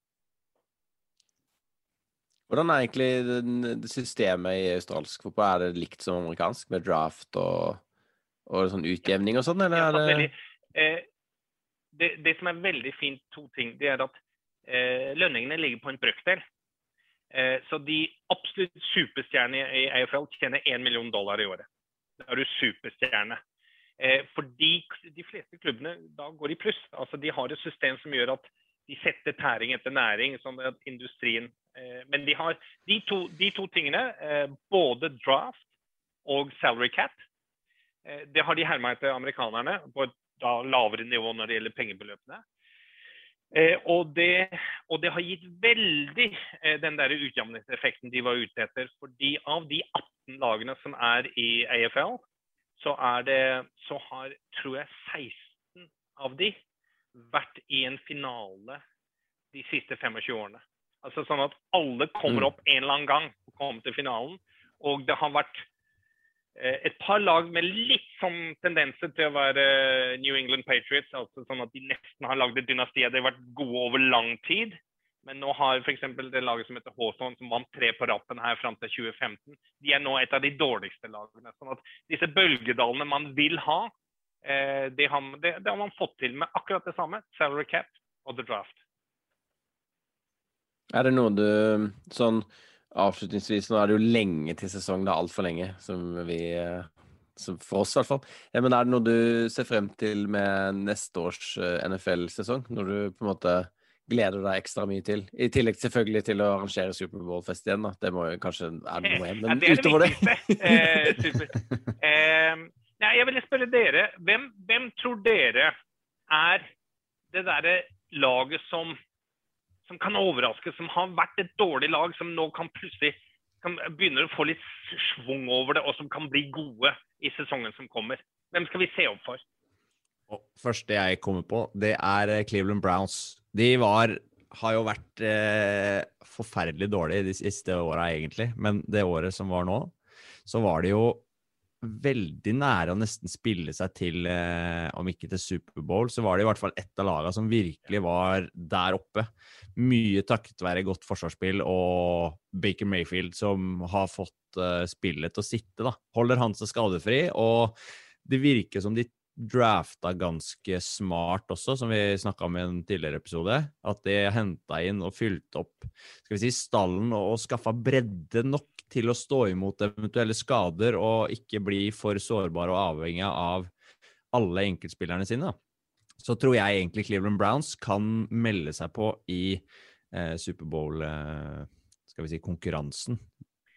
Hvordan er egentlig systemet i australsk fotball? Er det likt som amerikansk, med draft og, og sånn utjevning og sånn, eller er det eh, det, det som er veldig fint, to ting, det er at eh, lønningene ligger på en brøkdel. Eh, så de absolutt superstjernene i AFL tjener 1 million dollar i året. Da er du superstjerne. Eh, fordi de fleste klubbene da går i pluss. Altså De har et system som gjør at de setter tæring etter næring, sånn at industrien eh, Men de har de to, de to tingene, eh, både draft og salary cap, eh, det har de herma etter amerikanerne på et da lavere nivå når det gjelder pengebeløpene. Eh, og, det, og det har gitt veldig eh, den der utjamningseffekten de var ute etter. fordi av de 18 lagene som er i AFL, så, er det, så har tror jeg 16 av de vært i en finale de siste 25 årene. Altså sånn at alle kommer Mm. opp en eller annen gang og kommer til finalen. Og det har vært et par lag med litt sånn tendenser til å være eh, New England Patriots. altså sånn at De nesten har lagd et dynasti. De har vært gode over lang tid. Men nå har f.eks. det laget som heter Hawthorne, som vant tre på rappen her fram til 2015, de er nå et av de dårligste lagene. sånn at disse bølgedalene man vil ha, eh, det, har, det, det har man fått til med akkurat det samme. Salary cap og the draft. Er det noe du Sånn avslutningsvis, nå er det jo lenge til sesong, det er altfor lenge, som vi eh, som For oss, i hvert fall. Ja, men er det noe du ser frem til med neste års eh, NFL-sesong? Når du på en måte gleder deg ekstra mye til? I tillegg selvfølgelig til å arrangere Superbowl-fest igjen, da. Det må jo kanskje er det noe igjen, Ja, men det er utover det viktigste. Eh. (laughs) Eh, nei, jeg ville spørre dere, hvem, hvem tror dere er det derre laget som, som kan overraske, som har vært et dårlig lag, som nå kan plutselig kan begynner å få litt schwung over det, og som kan bli gode i sesongen som kommer? Hvem skal vi se opp for? Og første jeg kommer på, det er eh, Cleveland Browns. De var har jo vært eh, forferdelig dårlige de siste åra, egentlig. Men det året som var nå, så var de jo veldig nære å nesten spille seg til, eh, om ikke til Superbowl, så var det i hvert fall ett av lagene som virkelig var der oppe. Mye takket være godt forsvarsspill og Baker Mayfield som har fått eh, spillet til å sitte, da. Holder han seg skadefri, og det virker som de drafta ganske smart også, som vi snakka om i en tidligere episode. At de henta inn og fylte opp skal vi si, stallen og, og skaffa bredde nok til å stå imot eventuelle skader og ikke bli for sårbar og avhengig av alle enkeltspillerne sine. Da. Så tror jeg egentlig Cleveland Browns kan melde seg på i eh, Superbowl eh, si,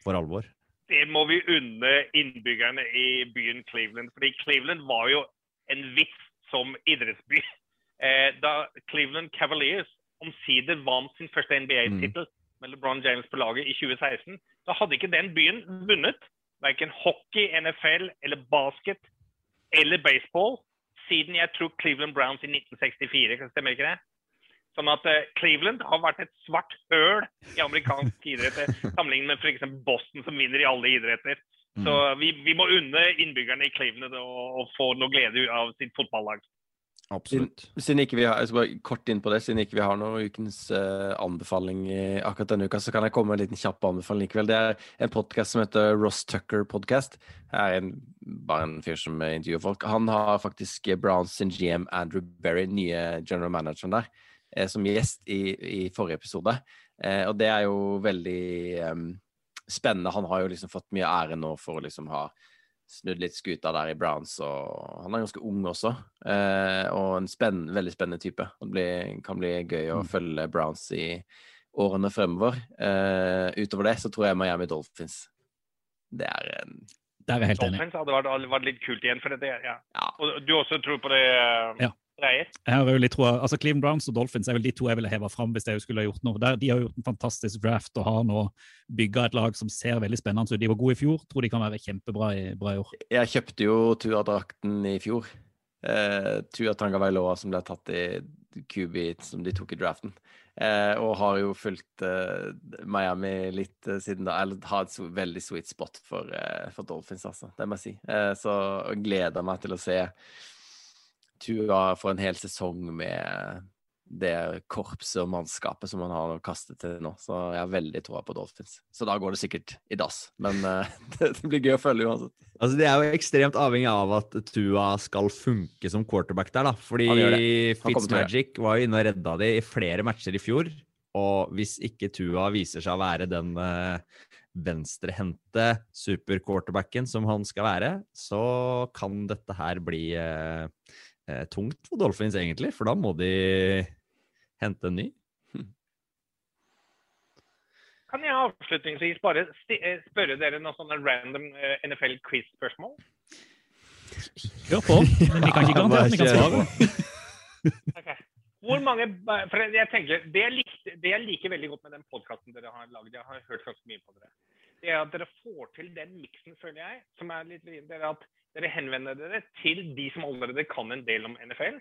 for alvor. det må vi unne innbyggerne i byen Cleveland. Fordi Cleveland var jo en vits som idrettsby. Eh, da Cleveland Cavaliers omsider vant sin første NBA-tittel med LeBron James på laget i 2016, da hadde ikke den byen vunnet verken hockey, NFL eller basket eller baseball siden jeg tror Cleveland Browns i 1964. Stemmer ikke det? Sånn at eh, Cleveland har vært et svart høl i amerikansk (laughs) idrett, sammenlignet med f.eks. Boston, som vinner i alle idretter. Så vi, vi må unne innbyggerne i Cleveland å få noe glede av sitt fotballag. Absolutt. Siden ikke vi har, skal bare kort inn på det, siden ikke vi har noen ukens uh, anbefaling i akkurat denne uka, så kan jeg komme med en liten kjapp anbefaling likevel. Det er en podkast som heter Ross Tucker Podcast. Det er en, bare en fyr som intervjuer folk. Han har faktisk Browns sin GM Andrew Berry, nye general manageren der, eh, som gjest i, i forrige episode. Eh, og det er jo veldig um, spennende. Han har jo liksom fått mye ære nå for å liksom ha snudd litt skuta der i Browns, og han er ganske ung også. Eh, og en spenn, veldig spennende type. Det blir, kan bli gøy å følge Browns i årene fremover. Eh, utover det så tror jeg Miami Dolphins. Det er en Der er jeg helt enig. Dolphins hadde vært, vært litt kult igjen. for det, ja. Ja. Og du også tror på det, eh, Ja. Reier? Jeg har jo litt tro, altså Cleveland Browns og Dolphins er vel de to jeg ville heva fram hvis jeg skulle ha gjort noe. Der, de har gjort en fantastisk draft og har nå bygga et lag som ser veldig spennende ut. De var gode i fjor, tror de kan være kjempebra i, bra i år. Jeg kjøpte jo Tua-drakten i fjor. Eh, Tua Tangavailoa som ble tatt i QB som de tok i draften. Eh, og har jo fulgt eh, Miami litt eh, siden da. Eller har et so veldig sweet spot for, eh, for Dolphins, altså. Det må jeg si. Eh, så gleder meg til å se Tua får en hel sesong med det korpset og mannskapet som han har kastet til nå. Så jeg har veldig troa på Dolphins. Så da går det sikkert i dass. Men uh, (laughs) det, det blir gøy å følge uansett. Altså, De er jo ekstremt avhengig av at Tua skal funke som quarterback der, da. Fordi det. Fitzmagic var jo inne og redda de i flere matcher i fjor. Og hvis ikke Tua viser seg å være den uh, venstrehendte superquarterbacken som han skal være, så kan dette her bli eh, eh, tungt for Dolphins, egentlig. For da må de hente en ny. Kan jeg avslutningsvis bare eh, spørre dere noen sånne random eh, NFL-quiz-spørsmål? Kjør på. Men vi kan ikke (laughs) garantere at vi kan svare. okay. Hvor mange for jeg tenker, det jeg, likte, det jeg liker veldig godt med den podkasten dere har laget, jeg har hørt ganske mye på dere, det er at dere får til den miksen, føler jeg, som er litt vrien. Det at dere henvender dere til de som allerede kan en del om NFL.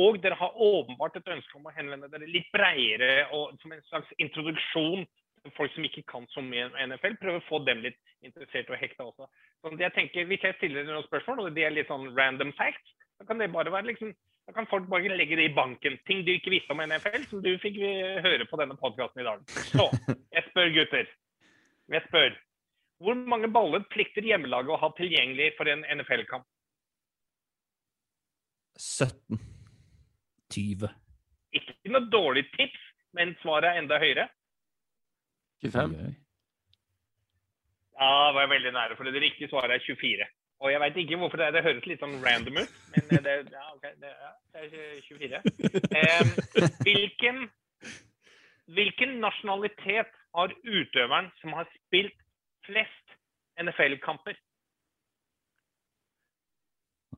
Og dere har åpenbart et ønske om å henvende dere litt bredere og som en slags introduksjon til folk som ikke kan så mye om NFL. Prøve å få dem litt interessert og hekta også. Så jeg tenker, Hvis jeg stiller noen spørsmål, og de er litt sånn random facts, da kan det bare være liksom da kan folk bare legge det i banken. Ting du ikke visste om NFL, som du fikk eh, høre på denne podkasten i dag. Så, jeg spør gutter. Jeg spør. Hvor mange baller plikter hjemmelaget å ha tilgjengelig for en NFL-kamp? 17. 20. Ikke noe dårlig tips, men svaret er enda høyere. 25. Ja, var var veldig nære, for det riktige svaret er 24. Og jeg veit ikke hvorfor det, er. det høres litt sånn random ut, men det, ja, okay, det, ja, det er 24. (laughs) Eh, hvilken, hvilken nasjonalitet har utøveren som har spilt flest NFL-kamper?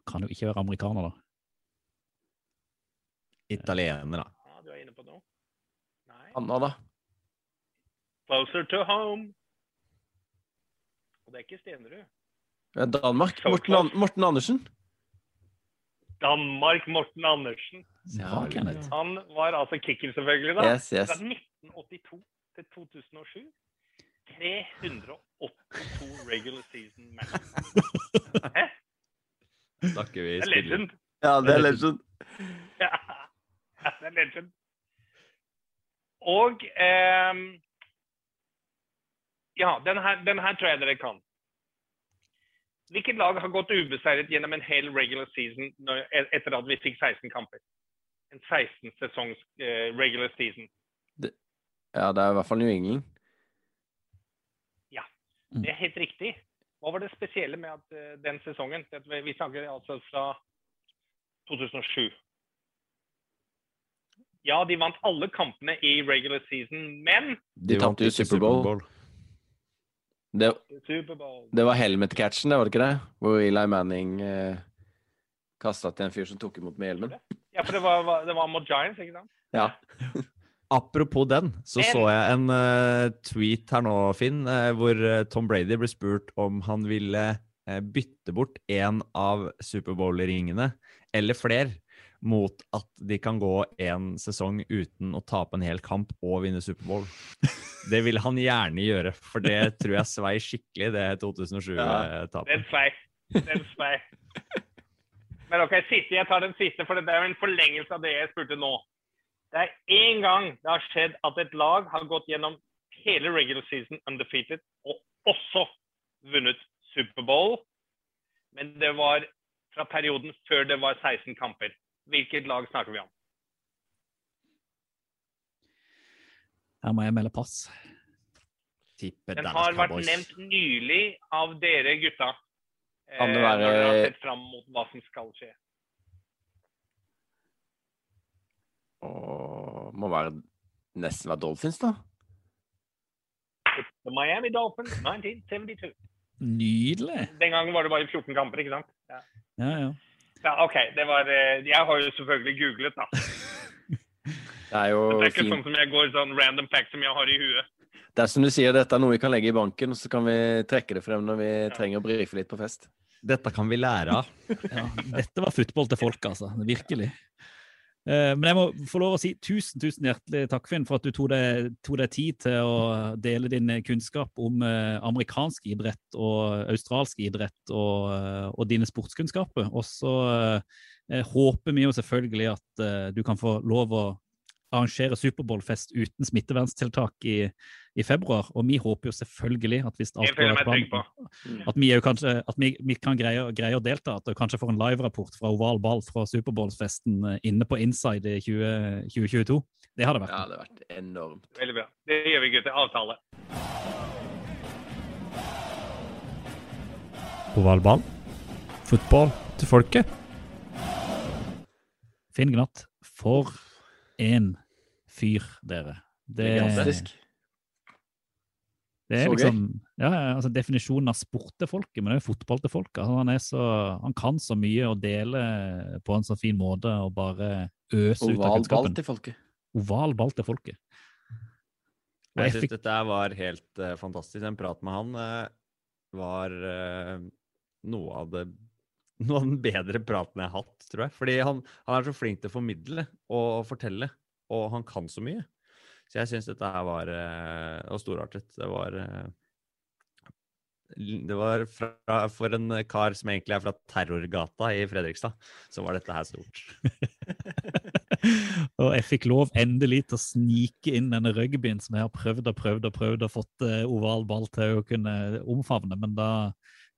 Kan jo ikke være amerikaner, da. Italiener, da. Ja, du er inne på noe. Nei. Anna, da? Closer to home. Og det er ikke Stenerud. er Danmark? So Morten, An Morten Andersen? Danmark Morten Andersen. Ja, Han var altså kicker, selvfølgelig. da. Yes, yes. Fra 1982 til 2007. 382 regular season matches. (laughs) Hæ? Snakker vi Det er legend. Ja, det er legend. Ja, det er legend. Og ehm, Ja, den her, den her tror jeg dere kan. Hvilket lag har gått ubeseiret gjennom en hel regular season når, e- etter at vi fikk 16 kamper? En 16-sesongs eh, regular season. Ja, det er i hvert fall New England. Ja, Det er helt riktig. Hva var det spesielle med at eh, den sesongen? Det, vi snakker altså fra 2007. Ja, de vant alle kampene i regular season, men De vant jo Superbowl. Det, Superbowl det var helmet-catchen, det var det ikke det? Hvor Eli Manning eh, kasta til en fyr som tok imot med hjelmen. Ja, for det var, var- det var mot Giants, ikke sant? Ja. (laughs) Apropos den, så så jeg en uh, tweet her nå, Finn, uh, hvor eh, Tom Brady ble spurt om han ville uh, bytte bort en av Superbowl-ringene, eller flere, mot at de kan gå en sesong uten å tape en hel kamp og vinne Superbowl. (laughs) Det vil han gjerne gjøre, for det tror jeg svei skikkelig, det 2007-tapet. svei. Den svei. (laughs) Men OK, siste. Jeg tar den siste, for det er jo en forlengelse av det jeg spurte nå. Det er én gang det har skjedd at et lag har gått gjennom hele regular season undefeated og også vunnet Superbowl. Men det var fra perioden før det var 16 kamper. Hvilket lag snakker vi om? Her må jeg melde pass. Tipper Den har vært nevnt nylig av dere gutta. eh, Kan det Når dere har være- sett fram mot hva som skal skje. Og må være nesten være Dolphins, da. The Miami Dolphins 1972. Nydelig. Den gangen var det bare 14 kamper, ikke sant? Ja, Ja, ja. ja OK. Det var eh, Jeg har jo selvfølgelig googlet, da. (laughs) Det er jo Det er ikke fin. sånn som jeg går sånn random pack som jeg har i huet. Det er som du sier, dette er noe vi kan legge i banken, og så kan vi trekke det frem når vi trenger å brife litt på fest. Dette kan vi lære av. ja. Dette var football til folk, altså. Virkelig. Eh, Men jeg må få lov å si tusen tusen hjertelig takk, Finn, for at du tok deg, tok deg tid til å dele din kunnskap om eh, amerikansk idrett og australsk idrett og, eh, og dine sportskunnskaper. Og så eh, håper vi jo selvfølgelig at eh, du kan få lov å arrangere Superbowl-fest uten smitteverntiltak i, i februar. Og vi håper jo selvfølgelig at hvis alt går planen, at vi, er kanskje, at vi, vi kan greie, greie å delta. At vi kanskje får en liverapport fra oval ball fra Superbowl-festen eh, inne på Inside i 20, 2022. Det hadde vært Ja, det hadde vært enormt. Veldig bra. Det gjør vi, gutter. Avtale. Oval ball. Fotball til folket. Finn Gnatt, for en fyr, dere. Det, Gigantisk. Det er Så liksom gøy. ja, altså Definisjonen av sport til folket, men det er jo fotball til folket. Altså, han, er så, han kan så mye og deler på en så fin måte og bare øse ut av kunnskapen. Oval ball til folket. Oval ball til folket. Og Jeg syns fikk, dette var helt uh, fantastisk. En prat med han uh, var uh, noe av det noe av den bedre praten jeg har hatt, tror jeg. Fordi han, han er så flink til å formidle og fortelle, og han kan så mye. Så jeg syns dette her var, Og det var storartet. Det var eh, det var fra, For en kar som egentlig er fra Terrorgata i Fredrikstad, så var dette her stort. (laughs) og jeg fikk lov endelig til å snike inn denne rugbyen som jeg har prøvd og prøvd og prøvd og fått eh, oval ball til å kunne omfavne. Men da,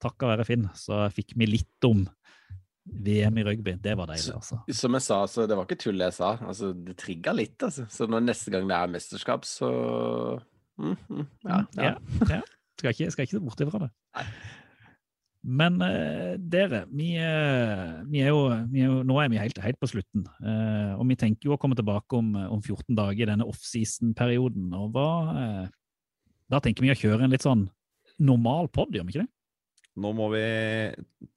takka være Finn, så fikk vi litt om VM i rugby. Det var deilig, altså. Som jeg sa, så det var ikke tull jeg sa. Altså, det trigga litt, altså. Så når neste gang det er mesterskap, så mm, mm, ja, ja. ja. Skal ikke, skal ikke se bort ifra det. Men eh, dere, vi, eh, vi, er jo, vi er jo Nå er vi helt, helt på slutten. eh, og vi tenker jo å komme tilbake om, om 14 dager i denne offseason-perioden. Og hva eh, Da tenker vi å kjøre en litt sånn normal pod, gjør vi ikke det? Nå må vi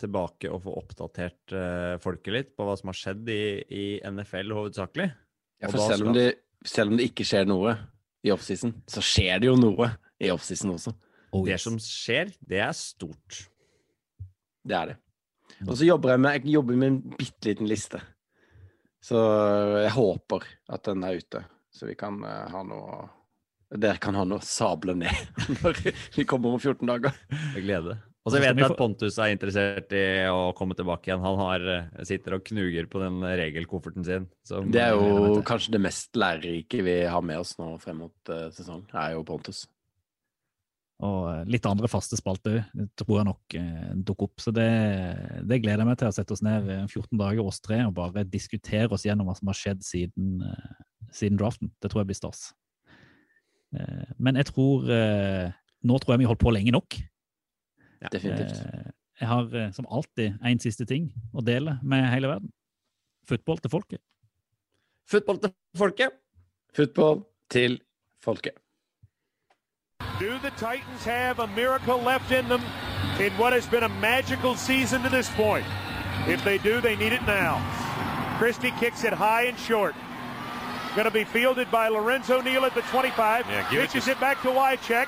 tilbake og få oppdatert uh, folket litt på hva som har skjedd i, i NFL hovedsakelig. Ja, for selv om, det, selv om det ikke skjer noe i offseason, så skjer det jo noe i offseason også. Oh, Det som skjer, det er stort. Det er det. Og så jobber jeg med, jeg jobber med en bitte liten liste. Så jeg håper at den er ute, så vi kan uh, ha noe Dere kan ha noe å sable ned (laughs) når vi kommer om 14 dager. Med glede. Og Så vet vi jeg at Pontus er interessert i å komme tilbake igjen. Han har, eh, sitter og knuger på den regelkofferten sin. som- Det er jo kanskje det mest lærerike vi har med oss nå frem mot uh, sesong, er jo Pontus. Og eh, litt andre faste spalter tror jeg nok eh, dukker opp. Så det, det gleder jeg meg til å sette oss ned eh, 14 dager, oss tre, og bare diskutere oss gjennom hva som har skjedd siden, eh, siden draften. Det tror jeg blir stas. Eh, Men jeg tror eh, Nå tror jeg vi har holdt på lenge nok. Definitivt. Eh, Jeg har eh, som alltid én siste ting å dele med hele verden. Football til folket. Football til folket! Football til folket. Do the Titans have a miracle left in them in what has been a magical season to this point? If they do, they need it now. Christie kicks it high and short. Going to be fielded by Lorenzo Neal at the 25. Yeah, it Pitches to- it, back to Wycheck.